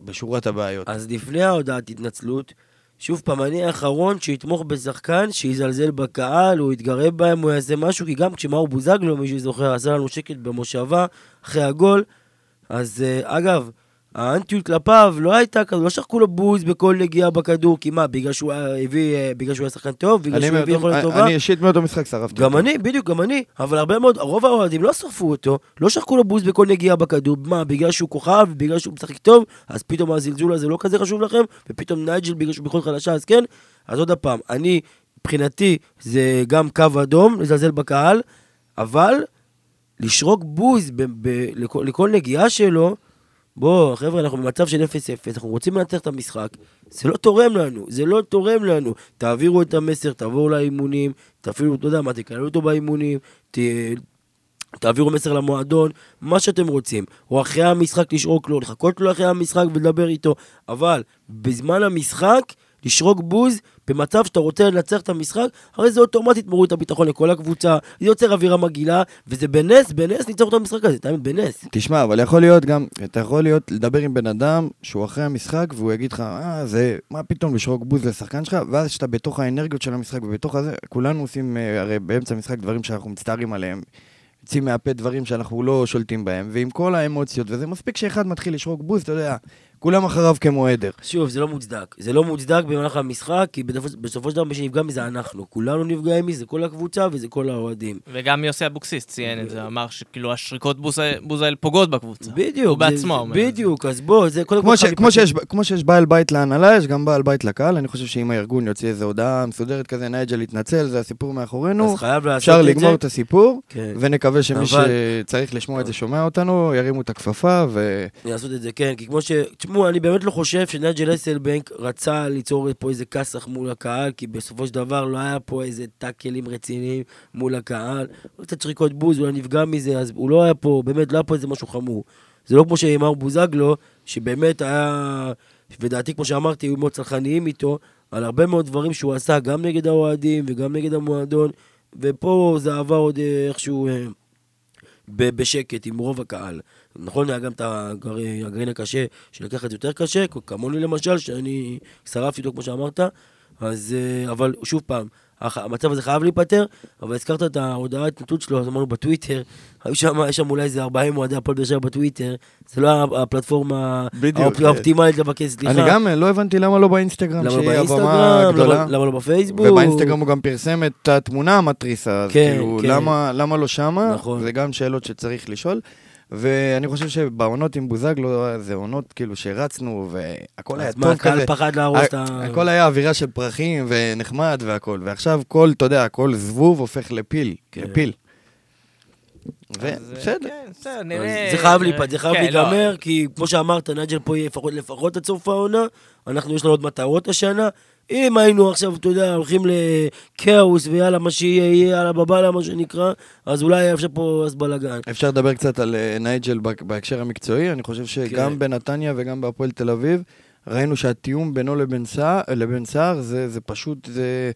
בשורת הבעיות. אז לפני ההודעת התנצלות, שוב פעם, אני האחרון שיתמוך בשחקן, שיזלזל בקהל, הוא יתגרה בהם, הוא יעשה משהו, כי גם כשמאור בוזגלו, מי שזוכר, עשה לנו שקט במושבה, אחרי הגול, אז uh, אגב, האנטיות כלפיו לא הייתה כזו, לא שחקו לו בוז בכל נגיעה בכדור, כי מה, בגלל שהוא הביא, אה, בגלל שהוא היה שחקן טוב, בגלל שהוא הביא יכולת טובה? אני אישית מאותו משחק שרפתי גם אני, בדיוק, גם אני, אבל הרבה מאוד, רוב האוהדים לא שרפו אותו, לא שחקו לו בוז בכל נגיעה בכדור, מה, בגלל שהוא כוכב, בגלל שהוא משחק טוב, אז פתאום הזלזול הזה לא כזה חשוב לכם, ופתאום נייג'ל בגלל שהוא בכל חלשה, אז כן, אז עוד פעם, אני, מבחינתי, זה גם קו אדום, לזלזל בקהל, אבל לשרוק בוז ב- ב- לכל, לכל נגיעה שלו, בוא, חבר'ה, אנחנו במצב של 0-0, אנחנו רוצים לנצח את המשחק, זה לא תורם לנו, זה לא תורם לנו. תעבירו את המסר, תבואו לאימונים, תפעילו, אתה יודע מה, תקללו אותו באימונים, ת... תעבירו מסר למועדון, מה שאתם רוצים. או אחרי המשחק לשרוק לו, לחכות לו אחרי המשחק ולדבר איתו, אבל בזמן המשחק, לשרוק בוז, במצב שאתה רוצה לנצח את המשחק, הרי זה אוטומטית מוריד את הביטחון לכל הקבוצה, זה יוצר אווירה מגעילה, וזה בנס, בנס ניצח את המשחק הזה, תאמין, בנס. תשמע, אבל יכול להיות גם, אתה יכול להיות, לדבר עם בן אדם שהוא אחרי המשחק, והוא יגיד לך, אה, זה, מה פתאום לשרוק בוז לשחקן שלך, ואז כשאתה בתוך האנרגיות של המשחק ובתוך הזה, כולנו עושים, אה, הרי באמצע המשחק דברים שאנחנו מצטערים עליהם. יוצאים מהפה דברים שאנחנו לא שולטים בהם, ועם כל האמוציות, וזה מספיק שאחד מתחיל לשרוק בוז, אתה יודע, כולם אחריו כמו עדר. שוב, זה לא מוצדק. זה לא מוצדק במהלך המשחק, כי בסופו- בסופו של דבר מי שנפגע מזה אנחנו. כולנו נפגעים מזה, כל הקבוצה וזה כל האוהדים. וגם יוסי אבוקסיס ציין את זה, אמר שכאילו השריקות בוז- בוז האלה פוגעות בקבוצה. בדיוק. הוא בעצמו זה- אומר. בדיוק, אז בוא, זה קודם כמו, ש, חייב כמו. שיש, כמו שיש בעל בית להנהלה, יש גם בעל בית לקהל. אני חושב שאם הארגון יוציא איזו הודעה מסודרת כזה, נייג'ל יתנצל, זה הסיפור מאחורינו. אז חייב לעשות אפשר את זה. לגמור את הסיפור, כן. ונקווה שמי אבל- שצריך לשמוע את זה שומע אותנו, ירימו את הכפפה, ו... לעשות את זה, כן, כי כמו ש... תשמעו, אני באמת לא חושב שנג'ל אסלבנק רצה ליצור פה איזה כסח מול הקהל, כי בסופו של דבר לא היה פה איזה טאקלים רציניים מול הקהל. קצת שריקות בוז, אולי נפגע מזה, אז הוא לא היה פה, באמת, לא היה פה איזה משהו חמור. זה לא כמו שאמר בוזגלו, שבאמת היה, ודעתי, כמו שאמרתי, היו מאוד צלחניים איתו, על הרבה מאוד דברים שהוא עשה, גם נגד האוהדים וגם נגד המועדון, ופה זה עבר עוד איכשהו... אה, בשקט עם רוב הקהל. נכון, היה גם את הגר- הגרעין הקשה, שלקח את זה יותר קשה, כמוני למשל, שאני שרפתי אותו כמו שאמרת, אז, אה, אבל שוב פעם, המצב הזה חייב להיפתר, אבל הזכרת את ההודעה ההתנתות שלו, אז אמרנו בטוויטר, היו שם, יש שם אולי איזה 40 אוהדי הפועל באר שבע בטוויטר, זה לא הפלטפורמה האופטימלית לבקש סליחה. אני גם אה, לא הבנתי למה לא באינסטגרם, למה שהיא הבמה באינסטגרם, הגדולה. למה, לא בפייסבוק? ובאינסטגרם הוא גם פרסם את התמונה המתריסה, אז כן, כאילו, כן. למה, למה לא שמה? נכון. זה גם שאלות שצריך לשאול. ואני חושב שבעונות עם בוזגלו, זה עונות כאילו שרצנו, והכל היה אז טוב מה, כזה. הקהל פחד להרוס את ה... הכל היה אווירה של פרחים ונחמד והכל, ועכשיו כל, אתה יודע, כל זבוב הופך לפיל, כן. לפיל. אז, אה, ובסדר. כן, בסדר, אז. זה חייב להיפתר, זה חייב כן, להיגמר, כי כמו שאמרת, נג'ל פה יהיה לפחות, לפחות עד סוף העונה, אנחנו יש לנו עוד מטרות השנה. אם היינו עכשיו, אתה יודע, הולכים לכאוס ויאללה, מה שיהיה, יהיה יאללה בבאללה, מה שנקרא, אז אולי היה אפשר פה אז בלאגן. אפשר לדבר קצת על אה, נייג'ל בהק- בהקשר המקצועי, אני חושב שגם כן. בנתניה וגם בהפועל תל אביב, ראינו שהתיאום בינו לבין סהר, לבין סהר זה, זה פשוט, זה...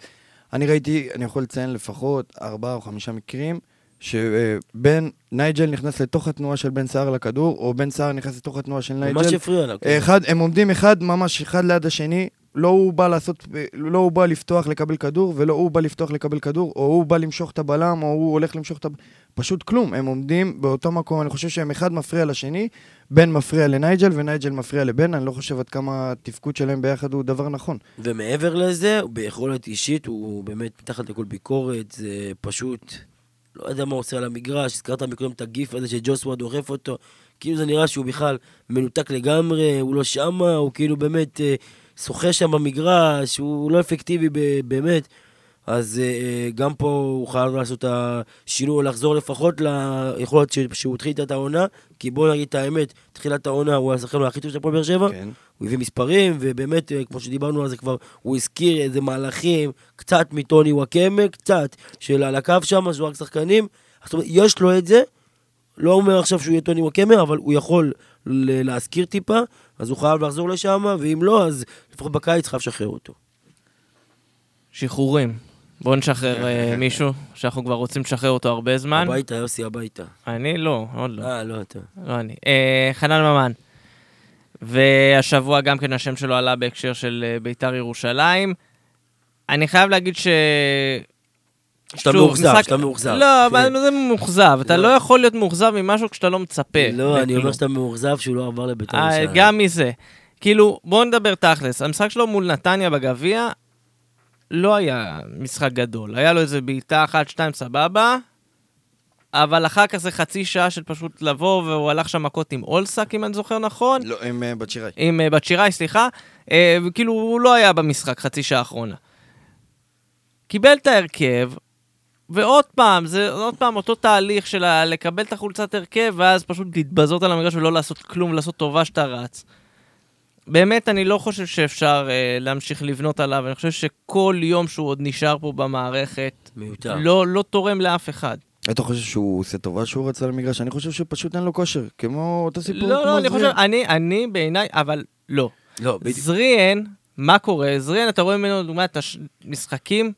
אני ראיתי, אני יכול לציין לפחות ארבעה או חמישה מקרים, שבן נייג'ל נכנס לתוך התנועה של בן סהר לכדור, או בן סהר נכנס לתוך התנועה של נייג'ל. ממש הפריע לה. כן. אחד, הם עומדים אחד, ממש אחד ליד השני, לא הוא בא לעשות, לא הוא בא לפתוח לקבל כדור, ולא הוא בא לפתוח לקבל כדור, או הוא בא למשוך את הבלם, או הוא הולך למשוך את ה... פשוט כלום, הם עומדים באותו מקום, אני חושב שהם אחד מפריע לשני, בן מפריע לנייג'ל ונייג'ל מפריע לבן, אני לא חושב עד כמה התפקוד שלהם ביחד הוא דבר נכון. ומעבר לזה, ביכולת אישית, הוא באמת מתחת לכל ביקורת, זה פשוט... לא יודע מה הוא עושה על המגרש, הזכרת מקודם את הגיף הזה שג'וסווה דוחף אותו, כאילו זה נראה שהוא בכלל מנותק לגמרי, הוא לא שמה, הוא כאילו באמת אה, שוחה שם במגרש, הוא לא אפקטיבי באמת. אז אה, גם פה הוא חייב לעשות את השינוי, לחזור לפחות ליכולת שהוא התחיל את העונה, כי בוא נגיד את האמת, תחילת העונה הוא השחקן הכי טוב של הפועל באר שבע, כן. הוא הביא מספרים, ובאמת, אה, כמו שדיברנו על זה כבר, הוא הזכיר איזה מהלכים, קצת מטוני וואקמה, קצת של על הקו שם, שהוא רק שחקנים. זאת אומרת, יש לו את זה, לא אומר עכשיו שהוא יהיה טוני וואקמה, אבל הוא יכול להזכיר טיפה, אז הוא חייב לחזור לשם, ואם לא, אז לפחות בקיץ חייב לשחרר אותו. שחרורים. בואו נשחרר אה, מישהו שאנחנו כבר רוצים לשחרר אותו הרבה זמן. הביתה, יוסי, הביתה. אני לא, עוד לא. אה, לא, אתה. לא אני. אה, חנן ממן. והשבוע גם כן השם שלו עלה בהקשר של אה, ביתר ירושלים. אני חייב להגיד ש... שאתה מאוכזב, משחק- שאתה מאוכזב. לא, כן. אבל זה מאוכזב. אתה לא. לא יכול להיות מאוכזב ממשהו כשאתה לא מצפה. לא, אני אומר. שאתה מאוכזב שהוא לא עבר לבית"ר אה, ירושלים. גם מזה. כאילו, בואו נדבר תכלס. המשחק שלו מול נתניה בגביע לא היה משחק גדול. היה לו איזה בעיטה אחת, שתיים, סבבה, אבל אחר כך זה חצי שעה של פשוט לבוא, והוא הלך שם מכות עם אולסק, אם אני זוכר נכון. לא, עם אה, בת שיראי. עם אה, בת שיראי, סליחה. אה, וכאילו, הוא לא היה במשחק חצי שעה האחרונה. קיבל את ההרכב, ועוד פעם, זה עוד פעם אותו תהליך של ה- לקבל את החולצת הרכב, ואז פשוט להתבזות על המגרש ולא לעשות כלום, ולעשות טובה שאתה רץ. באמת, אני לא חושב שאפשר אה, להמשיך לבנות עליו, אני חושב שכל יום שהוא עוד נשאר פה במערכת, מיותר. לא, לא תורם לאף אחד. אתה חושב שהוא עושה טובה שהוא רץ על המגרש? אני חושב שפשוט אין לו כושר, כמו אותו סיפור לא, כמו לא, אני זריאן. חושב, אני, אני בעיניי, אבל לא. לא, בדיוק. זריאן, מה קורה? זריאן, אתה רואה ממנו, לדוגמה, את המשחקים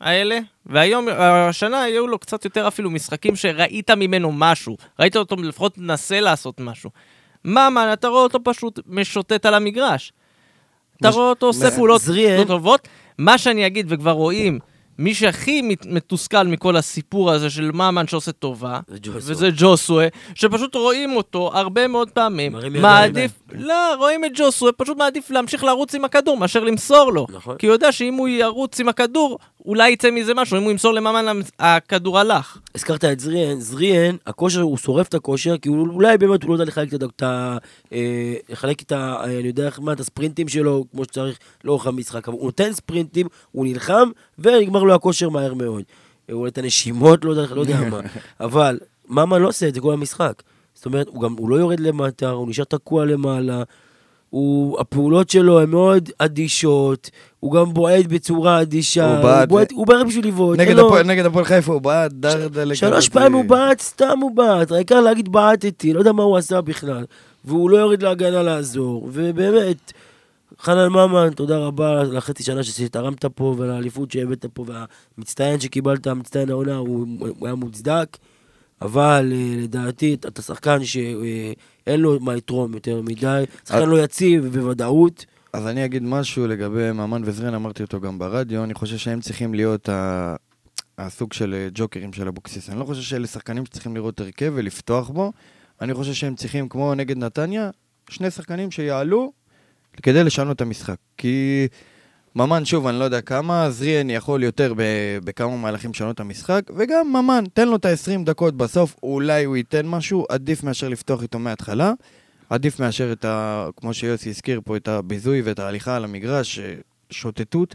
האלה, והיום, השנה היו לו קצת יותר אפילו משחקים שראית ממנו משהו. ראית אותו לפחות מנסה לעשות משהו. ממן, אתה רואה אותו פשוט משוטט על המגרש. אתה רואה אותו עושה פעולות לא טובות. מה שאני אגיד, וכבר רואים, מי שהכי מת- מתוסכל מכל הסיפור הזה של ממן שעושה טובה. וזה ג'וסווה, שפשוט רואים אותו הרבה מאוד פעמים. מעדיף, לא, רואים את ג'וסווה, פשוט מעדיף להמשיך לרוץ עם הכדור מאשר למסור לו. נכון. כי הוא יודע שאם הוא ירוץ עם הכדור, אולי יצא מזה משהו, אם הוא ימסור לממן, הכדור הלך. הזכרת את זריאן, זריאן, הכושר, הוא שורף את הכושר, כי הוא, אולי באמת הוא לא יודע לחלק את ה... אה, לחלק את ה... אה, אני יודע איך מה, את הספרינטים שלו, כמו שצריך לאורך המשחק, אבל הוא נותן ספרינטים, הוא נלחם, ונגמר לו הכושר מהר מאוד. הוא נותן נשימות, לא יודע, לא יודע מה. אבל, ממן לא עושה את זה כל המשחק. זאת אומרת, הוא גם, הוא לא יורד למטה, הוא נשאר תקוע למעלה. הוא, הפעולות שלו הן מאוד אדישות, הוא גם בועט בצורה אדישה, הוא בועט- הוא בעט בשביל לבעוט. נגד לו- הפועל- נגד הפועל חיפה הוא בעט דרדלה. שלוש פעמים הוא בעט, סתם הוא בעט, העיקר להגיד בעטתי, לא יודע מה הוא עשה בכלל. והוא לא יורד להגנה לעזור, ובאמת, חנן ממן, תודה רבה לחצי שנה שתרמת פה, ולאליפות שהבאת פה, והמצטיין שקיבלת, מצטיין העונה, הוא, הוא היה מוצדק, אבל אה, לדעתי, אתה- שחקן שאין לו מה לתרום יותר מדי, שחקן אז- לא יציב בוודאות. אז אני אגיד משהו לגבי ממן וזרין, אמרתי אותו גם ברדיו, אני חושב שהם צריכים להיות ה... הסוג של אה, ג'וקרים של אבוקסיס. אני לא חושב שאלה שחקנים שצריכים לראות הרכב ולפתוח בו. אני חושב שהם צריכים, כמו נגד נתניה, שני שחקנים שיעלו כדי לשנות את המשחק. כי ממן, שוב, אני לא יודע כמה, זריאן יכול יותר בכמה מהלכים לשנות את המשחק, וגם ממן, תן לו את ה-20 דקות בסוף, אולי הוא ייתן משהו, עדיף מאשר לפתוח איתו מההתחלה. עדיף מאשר את ה... כמו שיוסי הזכיר פה, את הביזוי ואת ההליכה על המגרש, אה, שוטטות.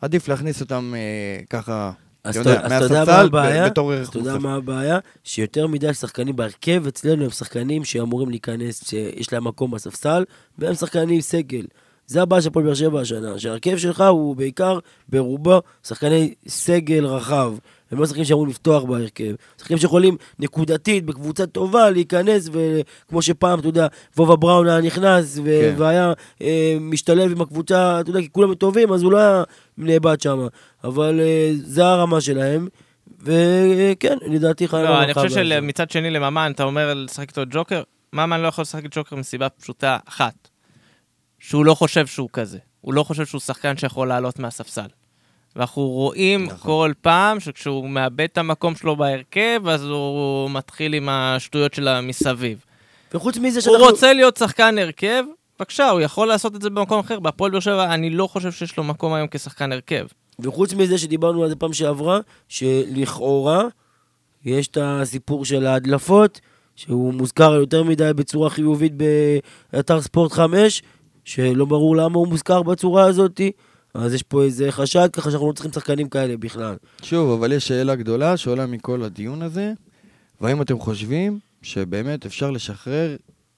עדיף להכניס אותם אה, ככה, אז אתה יודע, מה הבעיה? אתה יודע. מה הבעיה? שיותר מדי שחקנים בהרכב אצלנו הם שחקנים שאמורים להיכנס, שיש להם מקום בספסל, והם שחקנים סגל. זה הבעיה של הפועל באר שבע השנה, שההרכב שלך הוא בעיקר, ברובו, שחקני סגל רחב. הם לא שחקנים שאמורים לפתוח בהרכב. שחקנים שיכולים נקודתית, בקבוצה טובה, להיכנס, וכמו שפעם, אתה יודע, וובה בראון היה נכנס, ו- כן. והיה אה, משתלב עם הקבוצה, אתה יודע, כי כולם טובים, אז הוא לא היה נאבד שם. אבל אה, זה הרמה שלהם. וכן, לדעתי חייב... לא, אני חושב שמצד שני לממן, אתה אומר לשחק איתו ג'וקר, ממן לא יכול לשחק את ג'וקר מסיבה פשוטה אחת, שהוא לא חושב שהוא כזה. הוא לא חושב שהוא שחקן שיכול לעלות מהספסל. ואנחנו רואים נכון. כל פעם שכשהוא מאבד את המקום שלו בהרכב, אז הוא מתחיל עם השטויות של המסביב. וחוץ מזה הוא שאנחנו... רוצה להיות שחקן הרכב, בבקשה, הוא יכול לעשות את זה במקום אחר. בהפועל באר שבע, אני לא חושב שיש לו מקום היום כשחקן הרכב. וחוץ מזה שדיברנו על זה פעם שעברה, שלכאורה יש את הסיפור של ההדלפות, שהוא מוזכר יותר מדי בצורה חיובית באתר ספורט 5, שלא ברור למה הוא מוזכר בצורה הזאת, אז יש פה איזה חשד, ככה שאנחנו לא צריכים שחקנים כאלה בכלל. שוב, אבל יש שאלה גדולה שעולה מכל הדיון הזה, והאם אתם חושבים שבאמת אפשר לשחרר,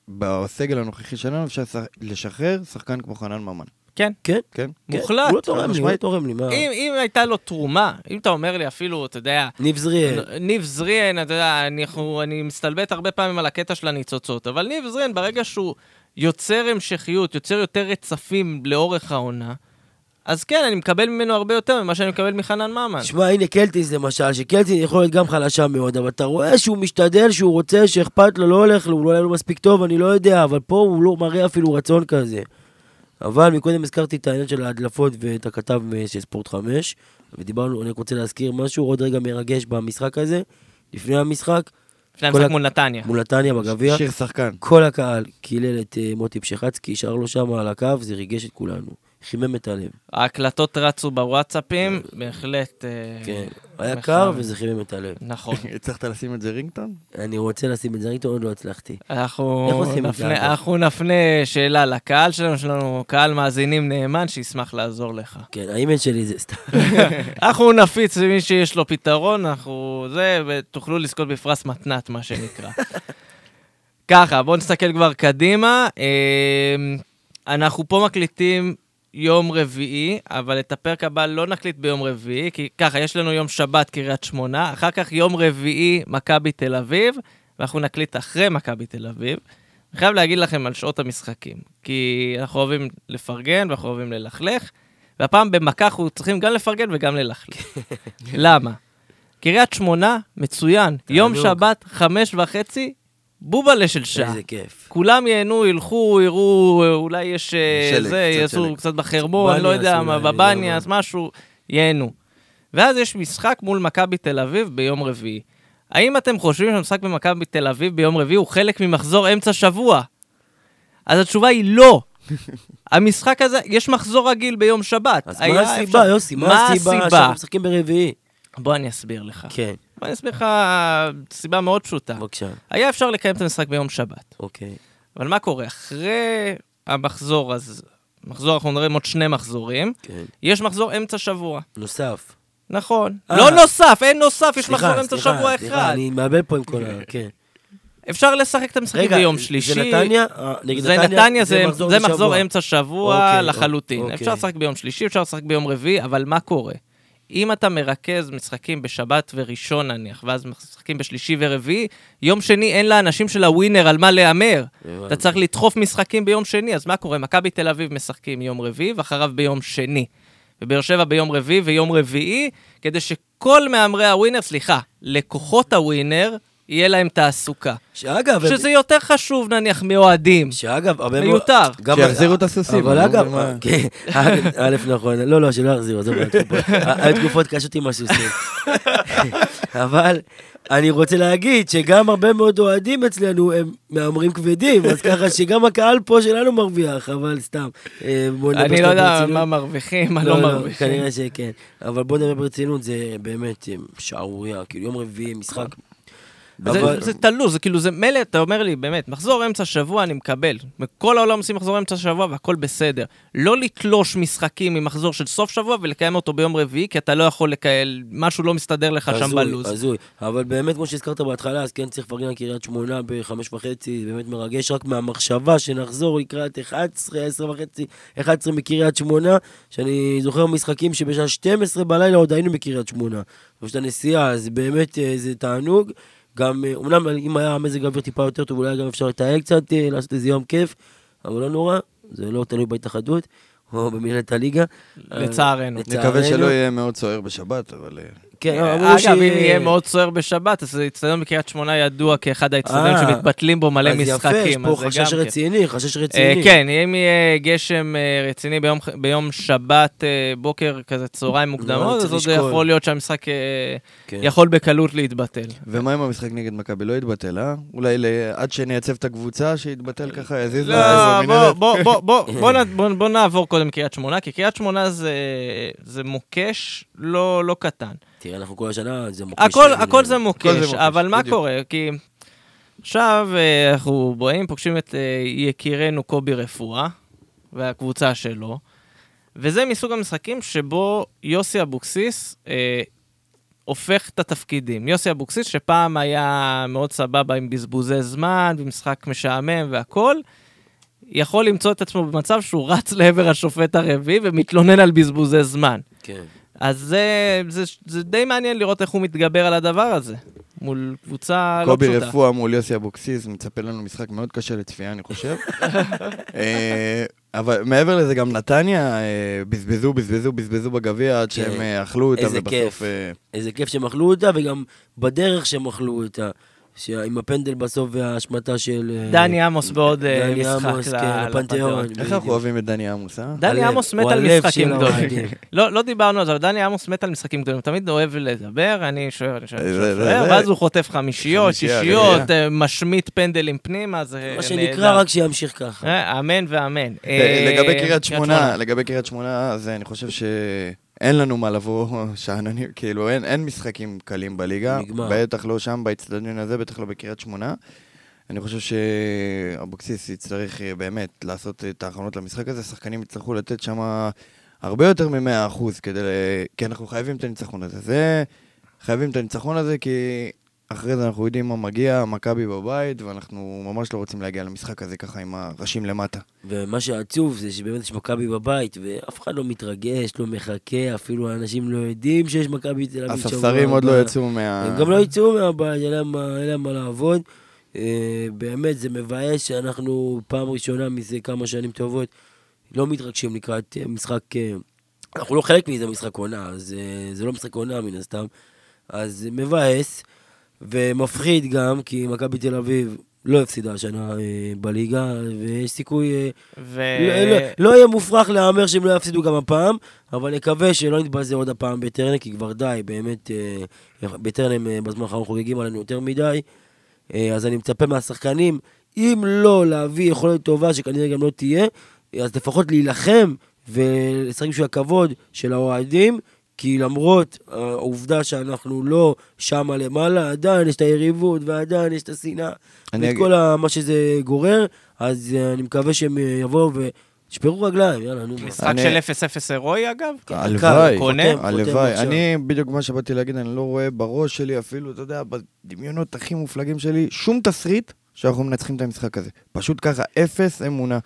בסגל הנוכחי שלנו אפשר לשח- לשחרר שחקן כמו חנן ממן? כן. כן? כן. כן. מוחלט. הוא לא תורם לי, הוא לא. תורם לי, מה? אם, אם הייתה לו תרומה, אם אתה אומר לי אפילו, אתה יודע, ניב זריאל. ניב זריאן, אתה יודע, אני, אני מסתלבט הרבה פעמים על הקטע של הניצוצות, אבל ניב זריאן, ברגע שהוא יוצר המשכיות, יוצר יותר רצפים לאורך העונה, אז כן, אני מקבל ממנו הרבה יותר ממה שאני מקבל מחנן ממן. שמע, הנה קלטיס למשל, שקלטיס יכול להיות גם חלשה מאוד, אבל אתה רואה שהוא משתדל, שהוא רוצה, שאכפת לו, לא הולך לו, הוא לא מספיק טוב, אני לא יודע, אבל פה הוא לא מראה אפילו רצון כזה. אבל מקודם הזכרתי את העניין של ההדלפות ואת הכתב מ- של ספורט 5, ודיברנו, אני רק רוצה להזכיר משהו עוד רגע מרגש במשחק הזה, לפני המשחק, לפני כל המשחק מול נתניה. מול נתניה בגביע. שיר שחקן. כל הקהל קילל את אה, מוטי פשחצקי, שר לו שם על הקו, זה ריגש את כולנו. חימם את הלב. ההקלטות רצו בוואטסאפים, בהחלט... אה, כן. היה. קר וזה חימם את הלב. נכון. הצלחת לשים את זה רינגטון? אני רוצה לשים את זה, אני עוד לא הצלחתי. נפנה? אנחנו נפנה שאלה לקהל שלנו, יש לנו קהל מאזינים נאמן שישמח לעזור לך. כן, האימייל שלי זה סתם. אנחנו נפיץ למי שיש לו פתרון, אנחנו זה, ותוכלו לזכות בפרס מתנת, מה שנקרא. ככה, בואו נסתכל כבר קדימה. אה, אנחנו פה מקליטים יום רביעי, אבל את הפרק הבא לא נקליט ביום רביעי, כי ככה, יש לנו יום שבת קריית שמונה, אחר כך יום רביעי מכבי תל אביב, ואנחנו נקליט אחרי מכבי תל אביב. אני חייב להגיד לכם על שעות המשחקים, כי אנחנו אוהבים לפרגן ואנחנו אוהבים ללכלך, והפעם במכה אנחנו צריכים גם לפרגן וגם ללכלך. למה? קריית שמונה, מצוין. יום. שבת, חמש וחצי, בובלה של שעה. איזה כיף. כולם ייהנו, ילכו, יראו, אולי יש אה, שלג, זה, יעשו. קצת בחרמון, לא יודע מה, בבניאס, משהו, ייהנו. ואז יש משחק מול מכבי תל אביב ביום רביעי. האם אתם חושבים שהמשחק במכבי תל אביב ביום רביעי הוא חלק ממחזור אמצע שבוע? אז התשובה היא לא. המשחק הזה, יש מחזור רגיל ביום שבת. אז מה הסיבה, יוסי? מה הסיבה שאנחנו משחקים ברביעי? בוא אני אסביר לך. כן, בוא אני אסביר לך סיבה מאוד פשוטה. בבקשה. היה אפשר לקיים את המשחק ביום שבת. אוקיי. אבל מה קורה? אחרי המחזור, אז מחזור, אנחנו מדברים עוד שני מחזורים, כן. יש מחזור אמצע שבוע. נוסף. נכון. אה. לא נוסף, אין נוסף, יש מחזור סליחה, אמצע סליחה, שבוע סליחה, אחד. אני מאבד פה עם כל ה... כן. אפשר לשחק את המשחקים ביום זה שלישי. נתניה? אה, נגד זה נתניה, זה מחזור זה. מחזור אמצע שבוע אוקיי, לחלוטין. אוקיי. אפשר לשחק ביום שלישי, אפשר לשחק ביום רביעי, אבל מה קורה? אם אתה מרכז משחקים בשבת וראשון נניח, ואז משחקים בשלישי ורביעי, יום שני אין לאנשים של הווינר על מה להמר. אתה צריך לדחוף משחקים ביום שני, אז מה קורה? מכבי תל אביב משחקים יום רביעי, ואחריו ביום שני. ובאר שבע ביום רביעי ויום רביעי, כדי שכל מהמרי הווינר, סליחה, לקוחות הווינר, יהיה להם תעסוקה. שאגב, הם- שזה יותר חשוב נניח מאוהדים. שאגב, הרבה מאוד... מיותר. גם- שיחזירו את הסוסים, אבל לא אגב, כן, א', נכון, לא, לא, שלא יחזירו, עזוב, היו תקופות- היו תקופות קשות עם הסוסים. אבל אני רוצה להגיד שגם הרבה מאוד אוהדים אצלנו הם מהמרים כבדים, אז ככה שגם הקהל פה שלנו מרוויח, אבל סתם. אה, אני לא יודע. מה מרוויחים, מה לא מרוויחים. כנראה שכן. אבל בוא נדבר ברצינות, זה באמת אה, שערורייה, כאילו יום רביעי, משחק. זה- אבל- זה תלוי, זה כאילו, זה מילא, אתה אומר לי, באמת, מחזור אמצע שבוע אני מקבל. בכל העולם עושים מחזור אמצע שבוע והכל בסדר. לא לתלוש משחקים ממחזור של סוף שבוע ולקיים אותו ביום רביעי, כי אתה לא יכול לקהל, משהו לא מסתדר לך שם הזוי, בלו"ז. הזוי. אבל באמת, כמו שהזכרת בהתחלה, אז כן צריך לפרגן על קריית שמונה בחמש וחצי, באמת מרגש רק מהמחשבה שנחזור לקראת 11, 10 וחצי, 11 מקריית שמונה, שאני זוכר משחקים שבשעה 12 בלילה עוד היינו בקריית שמונה. פשוט הנסיעה, אז באמת אה, זה תענוג. גם, אה, אומנם אם היה מזג האוויר טיפה יותר טוב, אולי גם אפשר לטייל קצת, אה, לעשות איזה יום כיף, אבל לא נורא, זה לא תלוי בהתאחדות, או במנהלת הליגה. לצערנו. נקווה שלא יהיה מאוד סוער בשבת, אבל... אה, כן, אמרו אגב, ש- אם יהיה מאוד סוער בשבת, אז האיצטדיון בקריית שמונה ידוע כאחד האיצטדיונים אה, שמתבטלים בו מלא אז יפה, יש משחקים. פה חשש כן. רציני, חשש אה, רציני. כן, אם יהיה גשם אה, רציני ביום, ביום שבת אה, בוקר, כזה צהריים מוקדמות, צריך אז עוד. יכול להיות שהמשחק אה, כן. יכול בקלות להתבטל. ומה אם המשחק נגד מכבי לא יתבטל, אה? אולי עד שנייצב את הקבוצה, שיתבטל ככה, יזיז לא, לה בוא, איזה בוא, נעבור קודם קריית שמונה, כי קריית שמונה זה, זה מוקש לא, לא קטן. תראה, אנחנו כל השנה, זה מוקש. הכל, הכל זה הכל מוקש, זה מוקש, אבל מה בדיוק. קורה? כי עכשיו אה, אנחנו באים, פוגשים את אה, יקירנו קובי רפואה והקבוצה שלו, וזה מסוג המשחקים שבו יוסי אבוקסיס אה, הופך את התפקידים. יוסי אבוקסיס, שפעם היה מאוד סבבה עם בזבוזי זמן, ומשחק משעמם והכול, יכול למצוא את עצמו במצב שהוא רץ לעבר השופט הרביעי ומתלונן על בזבוזי זמן. כן. אז זה, זה, זה די מעניין לראות איך הוא מתגבר על הדבר הזה, מול קבוצה לא קובי פשוטה. רפואה מול יוסי אבוקסיס, מצפה לנו משחק מאוד קשה לצפייה, אני חושב. אה, אבל מעבר לזה, גם נתניה אה, בזבזו, בזבזו, בזבזו בגביע עד שהם כן. אה, אכלו אותה, איזה ובסוף... כיף. אה, איזה כיף שהם אכלו אותה, וגם בדרך שהם אכלו אותה. עם הפנדל בסוף וההשמטה של... אה, דני עמוס בעוד אה, משחק כן, לפנתיאון. איך אנחנו אוהבים את דני עמוס, אה? דני עמוס מת על משחקים של גדולים. לא, לא דיברנו על זה, אבל דני עמוס מת על משחקים גדולים. הוא תמיד אוהב לדבר, אני שוער, אני שוער, זה- ואז הוא חוטף חמישיות, שישיות, רביעייה. אה, משמיט פנדלים פנימה, זה מה נהדר. שנקרא, רק שימשיך ככה. אמן ואמן. לגבי קריית שמונה, לגבי קריית שמונה, אז אני חושב שאין לנו מה לבוא שאננים, כאילו אין, אין משחקים קלים בליגה, נגמר. בטח לא שם באצטדיון הזה, בטח לא בקריית שמונה. אני חושב שאבוקסיס יצטרך אה, באמת לעשות את ההכנות למשחק הזה, שחקנים יצטרכו לתת שם הרבה יותר מ-100% כדי, ל- כי אנחנו חייבים את הניצחון הזה. זה, חייבים את הניצחון הזה כי אחרי זה אנחנו יודעים מה מגיע, מכבי בבית, ואנחנו ממש לא רוצים להגיע למשחק הזה ככה עם הראשים למטה. ומה שעצוב זה שבאמת יש מכבי בבית, ואף אחד לא מתרגש, לא מחכה, אפילו האנשים לא יודעים שיש מכבי תל אביב שבוע הספסרים עוד. לא יצאו מה... הם גם לא יצאו מהבית, אין להם מה- לעבוד. אה, באמת, זה מבאס שאנחנו פעם ראשונה מזה כמה שנים טובות לא מתרגשים לקראת אה, משחק... אה, אנחנו לא חלק מזה משחק עונה, אז זה לא משחק עונה מן הסתם. אז מבאס, ומפחיד גם, כי מכבי תל אביב לא הפסידה השנה אה, בליגה, ויש סיכוי... אה, ו... לא, לא, לא יהיה מופרך להמר שהם לא יפסידו גם הפעם, אבל נקווה שלא נתבזה עוד הפעם בטרנר, כי כבר די, באמת, אה, בטרנר הם בזמן האחרון חוגגים עלינו יותר מדי. אז אני מצפה מהשחקנים, אם לא להביא יכולת טובה, שכנראה גם לא תהיה, אז לפחות להילחם ולשחק בשביל הכבוד של האוהדים, כי למרות העובדה שאנחנו לא שמה למעלה, עדיין יש את היריבות ועדיין יש את השנאה ואת אגיד- כל ה- מה שזה גורר, אז אה, אני מקווה שהם אה, יבואו וישברו רגליים, יאללה, נו. משחק אני- של 0-0 הירואי אגב? הלוואי, קונה? חותם, חותם הלוואי. עכשיו. אני, בדיוק מה שבאתי להגיד, אני לא רואה בראש שלי אפילו, אתה יודע, בדמיונות הכי מופלגים שלי, שום תסריט שאנחנו מנצחים את המשחק הזה. פשוט ככה, אפס אמונה.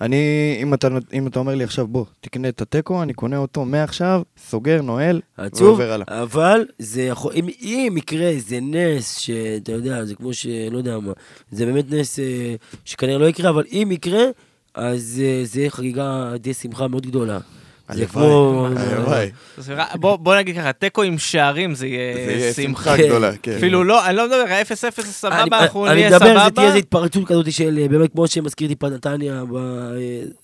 אני, אם אתה, אם אתה אומר לי עכשיו, בוא, תקנה את התיקו, אני קונה אותו מעכשיו, סוגר, נועל, עצוב, ועובר הלאה. אבל זה יכול, אם, אם יקרה איזה נס, שאתה יודע, זה כמו ש... לא יודע מה, זה באמת נס אה, שכנראה לא יקרה, אבל אם יקרה, אז אה, זה חגיגה, תהיה שמחה מאוד גדולה. זה הלוואי, כמו... בוא נגיד ככה, תיקו עם שערים זה יהיה שמחה. שמחה גדולה, כן. אפילו לא, אני לא מדבר, 0-0 זה אני- סבבה, אנחנו אני נהיה מדבר, זה תהיה סבבה. איזו התפרצות כזאת של, אה, באמת כמו שמזכיר טיפה נתניה, אה,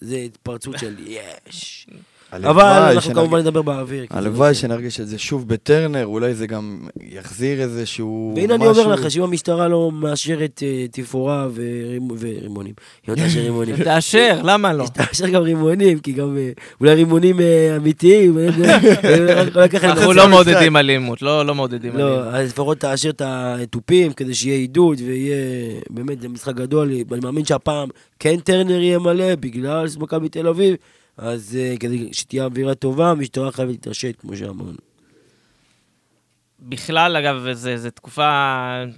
זה התפרצות של יש. אבל אנחנו שנרג- כמובן נדבר באוויר. הלוואי לא- שנרגיש את זה שוב בטרנר, אולי זה גם יחזיר איזשהו והנה אני אומר משהו. לך, שאם המשטרה לא מאשרת אה, תפאורה ורימ- ורימונים, היא לא תאשר רימונים. תאשר, למה לא? תאשר גם רימונים, כי גם אה, אולי רימונים אה, אמיתיים, אנחנו לא משחק. מעודדים אלימות, לא לא מעודדים לא, אלימות. אז לפחות תאשר את התופים כדי שיהיה עידוד ויהיה, באמת, זה משחק גדול. אני מאמין שהפעם כן טרנר יהיה מלא בגלל מכבי תל אביב, אז אה, כדי שתהיה אווירה טובה, המשטרה חייבת להתעשת, כמו שאמרנו. בכלל, אגב, זו תקופה,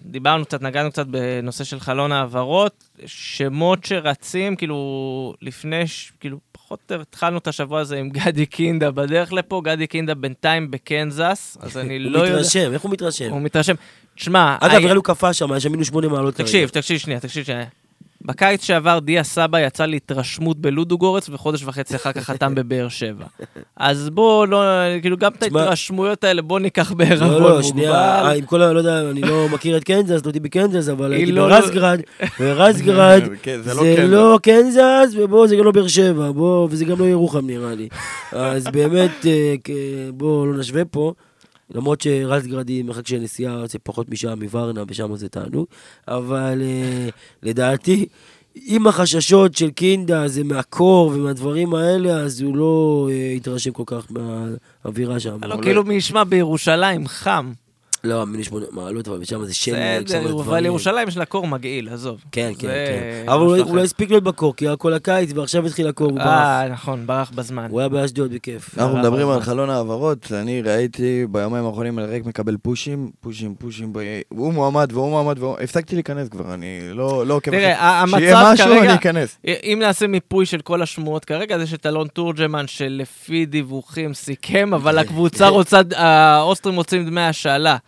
דיברנו קצת, נגענו קצת בנושא של חלון העברות, שמות שרצים, כאילו, לפני, ש- כאילו, פחות או יותר התחלנו את השבוע הזה עם גדי קינדה בדרך לפה, גדי קינדה בינתיים בקנזס, אז אני הוא לא יודע... מתרשם, איך הוא מתרשם? הוא מתרשם. תשמע, אגב, היה- נראה לי הוא קפא שם, יש שם מינוס שמונה מעלות. תקשיב, תקשיב שנייה, תקשיב שנייה. בקיץ שעבר דיה סבא יצא להתרשמות בלודוגורץ, וחודש וחצי אחר כך חתם בבאר שבע. אז בוא, לא, כאילו, גם את ההתרשמויות האלה, בוא ניקח בערבון לא, מוגבל. לא, שנייה, אה, עם כל ה... לא יודע, אני לא מכיר את קנזס, לא הייתי בקנזס, אבל הייתי לא- ברסגרד, ורסגרד כן, זה זה לא קנזס. לא ובוא, זה גם לא באר שבע, בוא, וזה גם לא ירוחם נראה לי. אז באמת, אה, בוא לא נשווה פה, למרות שרסגרד היא מרחק של נסיעה, זה פחות משעה מוורנה, ושם זה תענוג, אבל אה, לדעתי, אם החששות של קינדה זה מהקור ומהדברים האלה, אז הוא לא אה, יתרשם כל כך מהאווירה שם. לא, כאילו מי ישמע בירושלים, חם. לא, מינוס שמונה מעלות, אבל שם זה שמן. שם בסדר. אבל ירושלים יש לה קור מגעיל, עזוב. כן, כן, כן. אבל הוא- אחר. הוא לא הספיק להיות בקור, כי היה כל הקיץ, ועכשיו התחיל הקור, הוא ברח. אה, נכון, ברח בזמן. הוא היה באשדוד בכיף. אנחנו אה, מדברים אה, על אה. חלון העברות, אני ראיתי ביומיים האחרונים על ריק מקבל פושים, פושים, פושים, הוא מועמד והוא מועמד. הפסקתי להיכנס כבר, אני לא לא עוקב תראה, ה- שיהיה המצב משהו, כרגע, אני אכנס. אם נעשה מיפוי של כל השמועות כרגע, זה שאת אלון תורג'מן, שלפי דיווחים סיכם, אבל הקבוצה רוצה, האוסטרים רוצים דמי השאלה,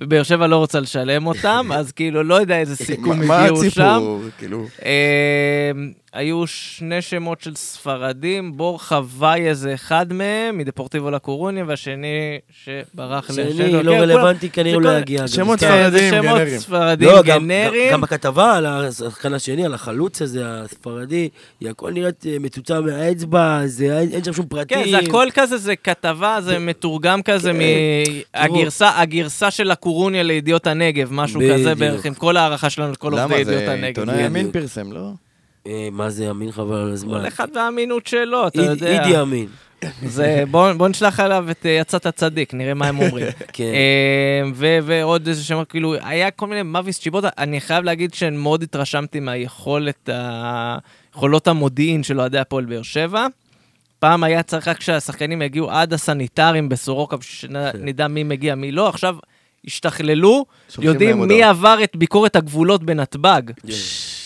ובאר שבע לא רוצה לשלם אותם, אז כאילו, לא יודע איזה סיכום מה- מה הגיעו שם. הציפור, כאילו? אה, היו שני שמות של ספרדים, בור חוואי איזה אחד מהם, מדפורטיבו לקורוניה, והשני שברח שני לשדו. לא כן, רלוונטי, כנראה הוא לא יגיע. שמות כן. כן, ספרדים, שמות. ספרדים לא, גם- גנריים. גם- בכתבה על השחקן השני, על החלוץ הזה, הספרדי, היא הכל נראית מצוצה מהאצבע, זה- אין שם שום פרטים. כן, זה הכל כזה, זה כתבה, זה מתורגם כזה מהגרסה הגרסה של הקורוניה לידיעות הנגב, משהו כזה. בערך, עם כל הערכה שלנו לכל עובדי למה ידיעות זה הנגב. עיתונאי בדיוק. ימין פרסם, לא? אה, מה זה ימין חבל על הזמן. כל אחד והאמינות שלו, אתה יודע. אידי אמין. זה, בוא, בוא נשלח עליו את אה, יצאת הצדיק, נראה מה הם אומרים. כן. אה, ו- ועוד איזה שם, כאילו, היה כל מיני מאביס צ'יבוטה, אני חייב להגיד שמאוד התרשמתי מהיכולת, ה- יכולות המודיעין של אוהדי הפועל באר שבע. פעם היה צריך רק שהשחקנים יגיעו עד הסניטרים בסורוקה, שנדע מי מגיע, מי לא. עכשיו השתכללו, יודעים מי. עבר את ביקורת הגבולות בנתב"ג.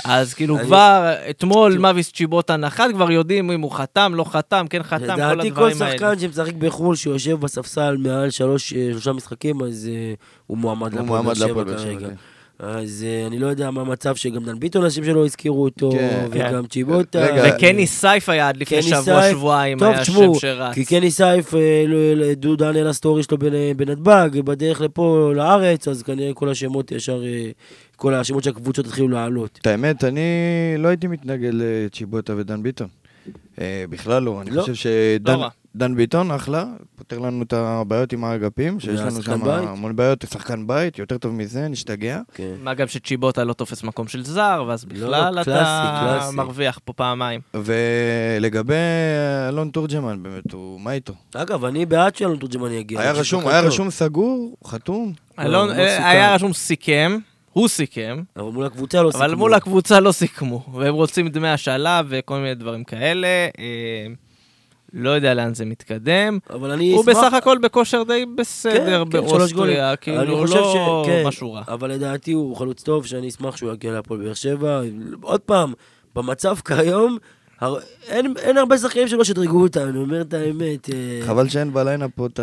אז כאילו כבר אתמול מאביס צ'יבוטה נחת, כבר יודעים אם הוא חתם, לא חתם, כן חתם, כל לדעתי כל הדברים האלה. שחקן שמשחק בחו"ל, שיושב בספסל מעל שלוש, אה, שלושה משחקים, אז אה, הוא מועמד הוא להפועל מועמד באר שבע כן. אז אה, אני לא יודע מה המצב שגם דן ביטון, אנשים שלא הזכירו אותו, כן. וגם צ'יבוטה. רגע, וקני סייף היה עד לפני קני שבוע, סייף, שבועיים, טוב, היה שם שרץ. כי קני סייף, אה, לא- לא- דודו דן העלה סטורי שלו בנ- בנתב"ג, בדרך לפה, לארץ, אז כנראה כל השמות ישר, אה, כל השמות של הקבוצות התחילו לעלות. את האמת, אני לא הייתי מתנגד לצ'יבוטה ודן ביטון. בכלל לא, אני לא. חושב שדן לא רע. דן ביטון אחלה, פותר לנו את הבעיות עם האגפים, שיש לנו שם. המון בעיות, שחקן בית, יותר טוב מזה, נשתגע. כן. מה גם שצ'יבוטה לא תופס מקום של זר, ואז בכלל לא, אתה קלאסי, קלאסי. מרוויח פה פעמיים. ולגבי אלון תורג'מן, באמת, הוא, מה איתו? אגב, אני בעד שאלון תורג'מן יגיע. היה רשום, היה. רשום סגור, חתום. אלון, לא אה. היה רשום סיכם, הוא סיכם, אבל מול הקבוצה לא אבל סיכמו. מול הקבוצה לא סיכמו, והם רוצים דמי השאלה וכל מיני דברים כאלה. לא יודע לאן זה מתקדם. אבל אני הוא אשמח... בסך הכל בכושר די בסדר כן, כן. באוסטריה, אני כאילו חושב לא ש- כן. משהו רע. אבל לדעתי הוא חלוץ טוב, שאני אשמח שהוא יגיע להפועל באר שבע. עוד פעם, במצב כיום, הר... אין, אין הרבה שחקנים שלא שדרגו אותנו, אני אומר את האמת. אה, חבל שאין בליינאפ פה את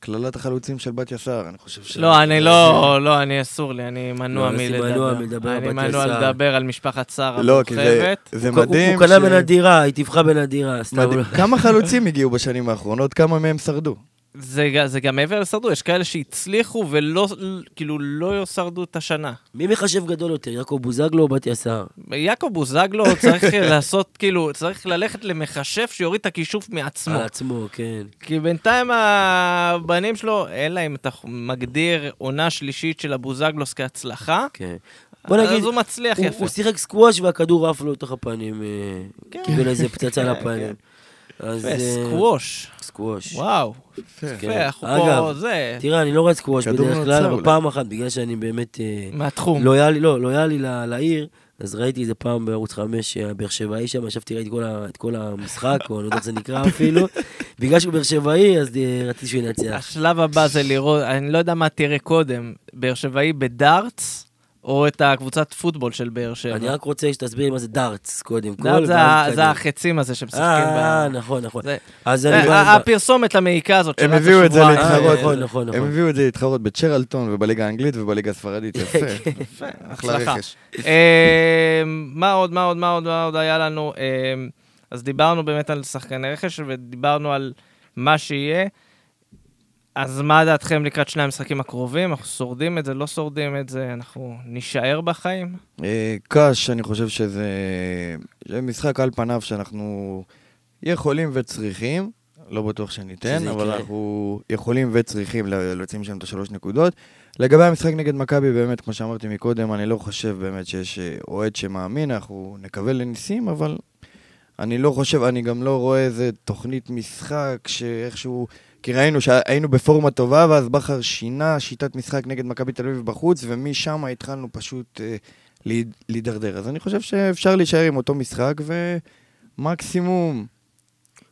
קללת החלוצים של בתיה סער, אני חושב ש... לא, אני לא, לא, אני אסור לי, אני מנוע לא, מלדבר. אני מנוע. לדבר על משפחת לא, זה- המורחבת. זה הוא, מדהים. הוא קנה בנדירה, היא תבחר בנדירה, סתם. לא- כמה חלוצים הגיעו בשנים האחרונות? כמה מהם שרדו? זה, זה גם מעבר לשרדו, יש כאלה שהצליחו ולא, כאילו, לא שרדו את השנה. מי מחשב גדול יותר, יעקב בוזגלו או בתיה סער? יעקב בוזגלו צריך לעשות, כאילו, צריך ללכת למכשף שיוריד את הכישוף מעצמו. על עצמו, כן. כי בינתיים הבנים שלו, אלא אם אתה מגדיר עונה שלישית של הבוזגלוס כהצלחה, כן. בוא נגיד, אז הוא מצליח הוא, יפה. הוא שיחק סקווש והכדור עף לו לתוך הפנים, אה, כן. קיבל איזה פצצה לפנים. אז... אה, סקווש, סקווש. וואו, כן. יפה, אנחנו אגב, פה, זה, תראה, אני לא רואה סקווש בדרך כלל, אבל. פעם אחת, בגלל שאני באמת אה, מהתחום. לויאלי, לא, לויאלי ל- לעיר, אז ראיתי איזה פעם בערוץ 5, הבאר שבעי שם, ישבתי, ראיתי את כל המשחק, או אני לא יודע איך זה נקרא אפילו. בגלל שהוא באר שבעי, אז אה, רציתי שהוא ינצח. השלב הבא זה לראות, אני לא יודע מה תראה קודם, באר שבעי בדארטס, או את הקבוצת פוטבול של באר שבע. אני רק רוצה שתסביר לי מה זה דארטס, קודם כל. דארטס זה החצים הזה שמשחקים אה, ב... נכון, נכון. ה- הפרסומת למעיקה הזאת הם שרצה הביאו את זה שבועיים. להתחרות. אה, נכון, נכון, הם נכון. הביאו את זה להתחרות בצ'רלטון ובליגה האנגלית ובליגה הספרדית, יפה. יפה, אחלה. רכש. אה, מה עוד, מה עוד, מה עוד, מה עוד היה לנו? אה, אז דיברנו באמת על שחקני רכש ודיברנו על מה שיהיה. אז מה דעתכם לקראת שני המשחקים הקרובים? אנחנו שורדים את זה, לא שורדים את זה, אנחנו נישאר בחיים? אה, קאש, אני חושב שזה זה משחק על פניו שאנחנו יכולים וצריכים, לא בטוח שניתן, אבל יקרה. אנחנו יכולים וצריכים ל- להוציא משם את השלוש נקודות. לגבי המשחק נגד מכבי, באמת, כמו שאמרתי מקודם, אני לא חושב באמת שיש אה, אוהד שמאמין, אנחנו נקווה לניסים, אבל אני לא חושב, אני גם לא רואה איזה תוכנית משחק שאיכשהו כי ראינו שהיינו בפורמה טובה, ואז בכר שינה שיטת משחק נגד מכבי תל אביב בחוץ, ומשם התחלנו פשוט אה, להיד- להידרדר. אז אני חושב שאפשר להישאר עם אותו משחק, ומקסימום,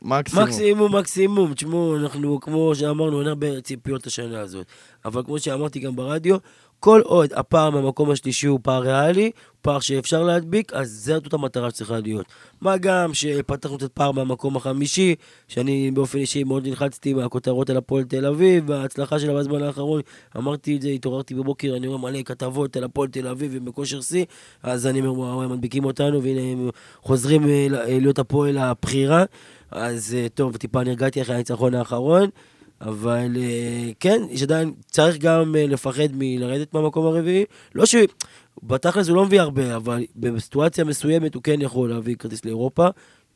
מקסימום. מקסימום, מקסימום. תשמעו, אנחנו, כמו שאמרנו, אין הרבה ציפיות לשנה הזאת. אבל כמו שאמרתי גם ברדיו, כל עוד הפער מהמקום השלישי הוא פער ריאלי, פער שאפשר להדביק, אז זאת המטרה שצריכה להיות. מה גם שפתחנו את הפער מהמקום החמישי, שאני באופן אישי מאוד נלחצתי מהכותרות על הפועל תל אביב, וההצלחה שלה בזמן האחרון, אמרתי את זה, התעוררתי בבוקר, אני רואה מלא כתבות על הפועל תל אביב ובכושר שיא, אז אני אומר, וואו, הם מדביקים אותנו, והנה הם חוזרים אה, להיות הפועל הבכירה. אז אה, טוב, טיפה נרגעתי אחרי הניצחון האחרון, אבל אה, כן, יש עדיין, צריך גם אה, לפחד מלרדת מהמקום הרביעי. לא ש... בתכלס הוא לא מביא הרבה, אבל בסיטואציה מסוימת הוא כן יכול להביא כרטיס לאירופה,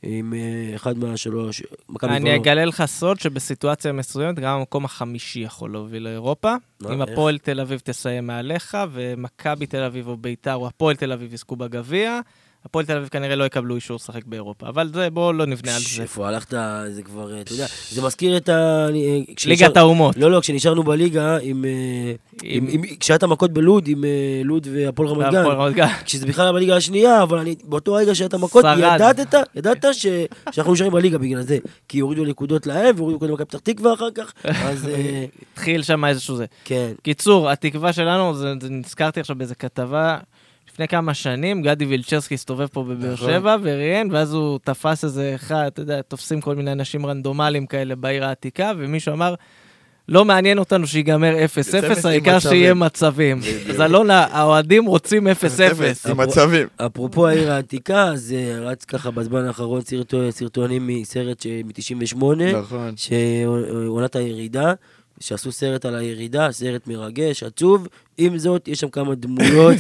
עם אה, אחד מהשלוש, מכבי אני. אגלה לך סוד שבסיטואציה מסוימת גם המקום החמישי יכול להוביל לאירופה. אם? הפועל תל אביב תסיים מעליך, ומכבי תל אביב או ביתר או הפועל תל אביב יזכו בגביע, הפועל תל אביב כנראה לא יקבלו אישור לשחק באירופה. אבל זה, בואו לא נבנה על זה. איפה הלכת, זה כבר, אה, אתה יודע, זה מזכיר את ה... אה, ליגת האומות. לא, לא, כשנשארנו בליגה עם... אה, את המכות בלוד, עם לוד והפועל רמת גן. כשזה בכלל היה בליגה השנייה, אבל באותו רגע המכות, שרד. ידעת, שאנחנו נשארים בליגה בגלל זה. כי הורידו נקודות להם, והורידו נקודות למכבי פתח תקווה אחר כך, אז התחיל שם איזשהו זה. כן. קיצור, התקווה שלנו, נזכרתי עכשיו באיזה כתבה, לפני כמה שנים, גדי וילצ'רסקי הסתובב פה בבאר נכון. שבע וראיין, ואז הוא תפס איזה אחד, אתה יודע, תופסים כל מיני אנשים רנדומליים כאלה בעיר העתיקה, ומישהו אמר, לא מעניין אותנו שיגמר 0-0, עם העיקר מצבים." שיהיה מצבים. אז אלונה, האוהדים רוצים 0-0. עם מצבים. אפרופו העיר העתיקה, אז אה, רץ ככה בזמן האחרון סרטו- סרטונים מסרט מ-98, נכון. שעונת הירידה, שעשו סרט על הירידה, סרט מרגש, עצוב. עם זאת, יש שם כמה דמויות,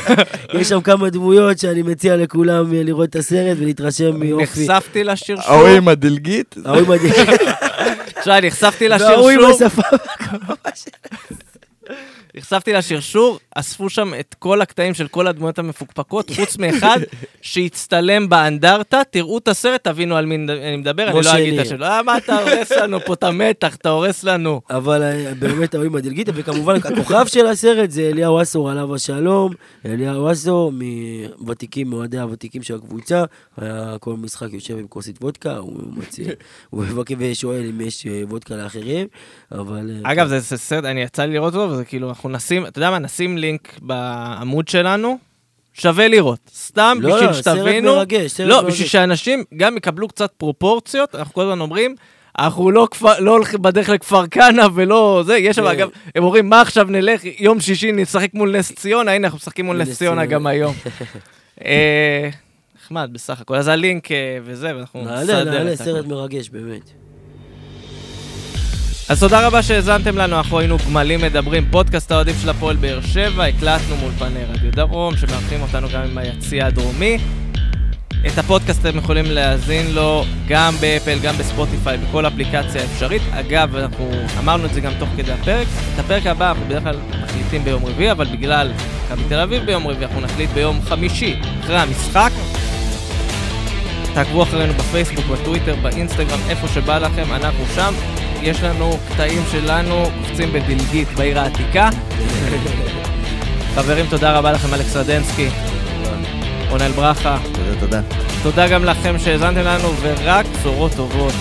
יש שם כמה דמויות שאני מציע לכולם אה, לראות את הסרט ולהתרשם מיופי. נחשפתי לשרשור, ההוא עם הדלגית, ההוא מדהים. תשמע, נחשפתי וההוא עם לשרשור, השפה. נחשפתי לשרשור, אספו שם את כל הקטעים של כל הדמויות המפוקפקות, חוץ מאחד שהצטלם באנדרטה, תראו את הסרט, תבינו על מי אני מדבר, אני לא אגיד את. השם. אה, מה אתה הורס לנו פה את המתח, אתה הורס לנו. אבל אה, באמת עם הדלגיטה, וכמובן הכוכב של הסרט זה אליהו אסור עליו השלום. אליהו אסור, מוותיקים, מאוהדי הוותיקים של הקבוצה, כל משחק יושב עם כוסית וודקה, הוא מציע, הוא מבקר ושואל אם יש אה, וודקה לאחרים, אבל... אה, אגב, זה זה סרט, אני יצא לי לראות אותו, וזה כאילו, אנחנו נשים, אתה יודע מה, נשים לינק בעמוד שלנו, שווה לראות. סתם לא, בשביל לא, סרט שתבינו. מרגש, סרט לא, מרגש. בשביל שאנשים גם יקבלו קצת פרופורציות, אנחנו כל הזמן אומרים, אנחנו לא, כפר, לא הולכים בדרך לכפר כנא ולא זה, יש שם כן. אגב, הם אומרים, מה עכשיו נלך, יום שישי נשחק מול נס ציונה, הנה אנחנו משחקים מול נס ציונה. גם היום. אה, נחמד בסך הכל, אז הלינק אה, וזה, ואנחנו נעלה, נסדר נעלה, הכל. סרט מרגש, באמת. אז תודה רבה שהאזנתם לנו, אנחנו היינו גמלים מדברים, פודקאסט האוהדים של הפועל באר שבע, הקלטנו מול פני רדיו דרום, שמארחים אותנו גם עם היציע הדרומי. את הפודקאסט אתם יכולים להאזין לו גם באפל, גם בספוטיפיי, בכל אפליקציה אפשרית. אגב, אנחנו אמרנו את זה גם תוך כדי הפרק, את הפרק הבא אנחנו בדרך כלל מקליטים ביום רביעי, אבל בגלל מכבי תל אביב ביום רביעי, אנחנו נקליט ביום חמישי, אחרי המשחק. תעקבו אחרינו בפייסבוק, בטוויטר, באינסטגרם, איפה שבא לכם, אנחנו שם. יש לנו קטעים שלנו קופצים בדלגית בעיר העתיקה. חברים, תודה רבה לכם, אלכס רדנסקי, רונל ברכה. תודה, תודה. תודה גם לכם שהאזנתם לנו, ורק בשורות טובות.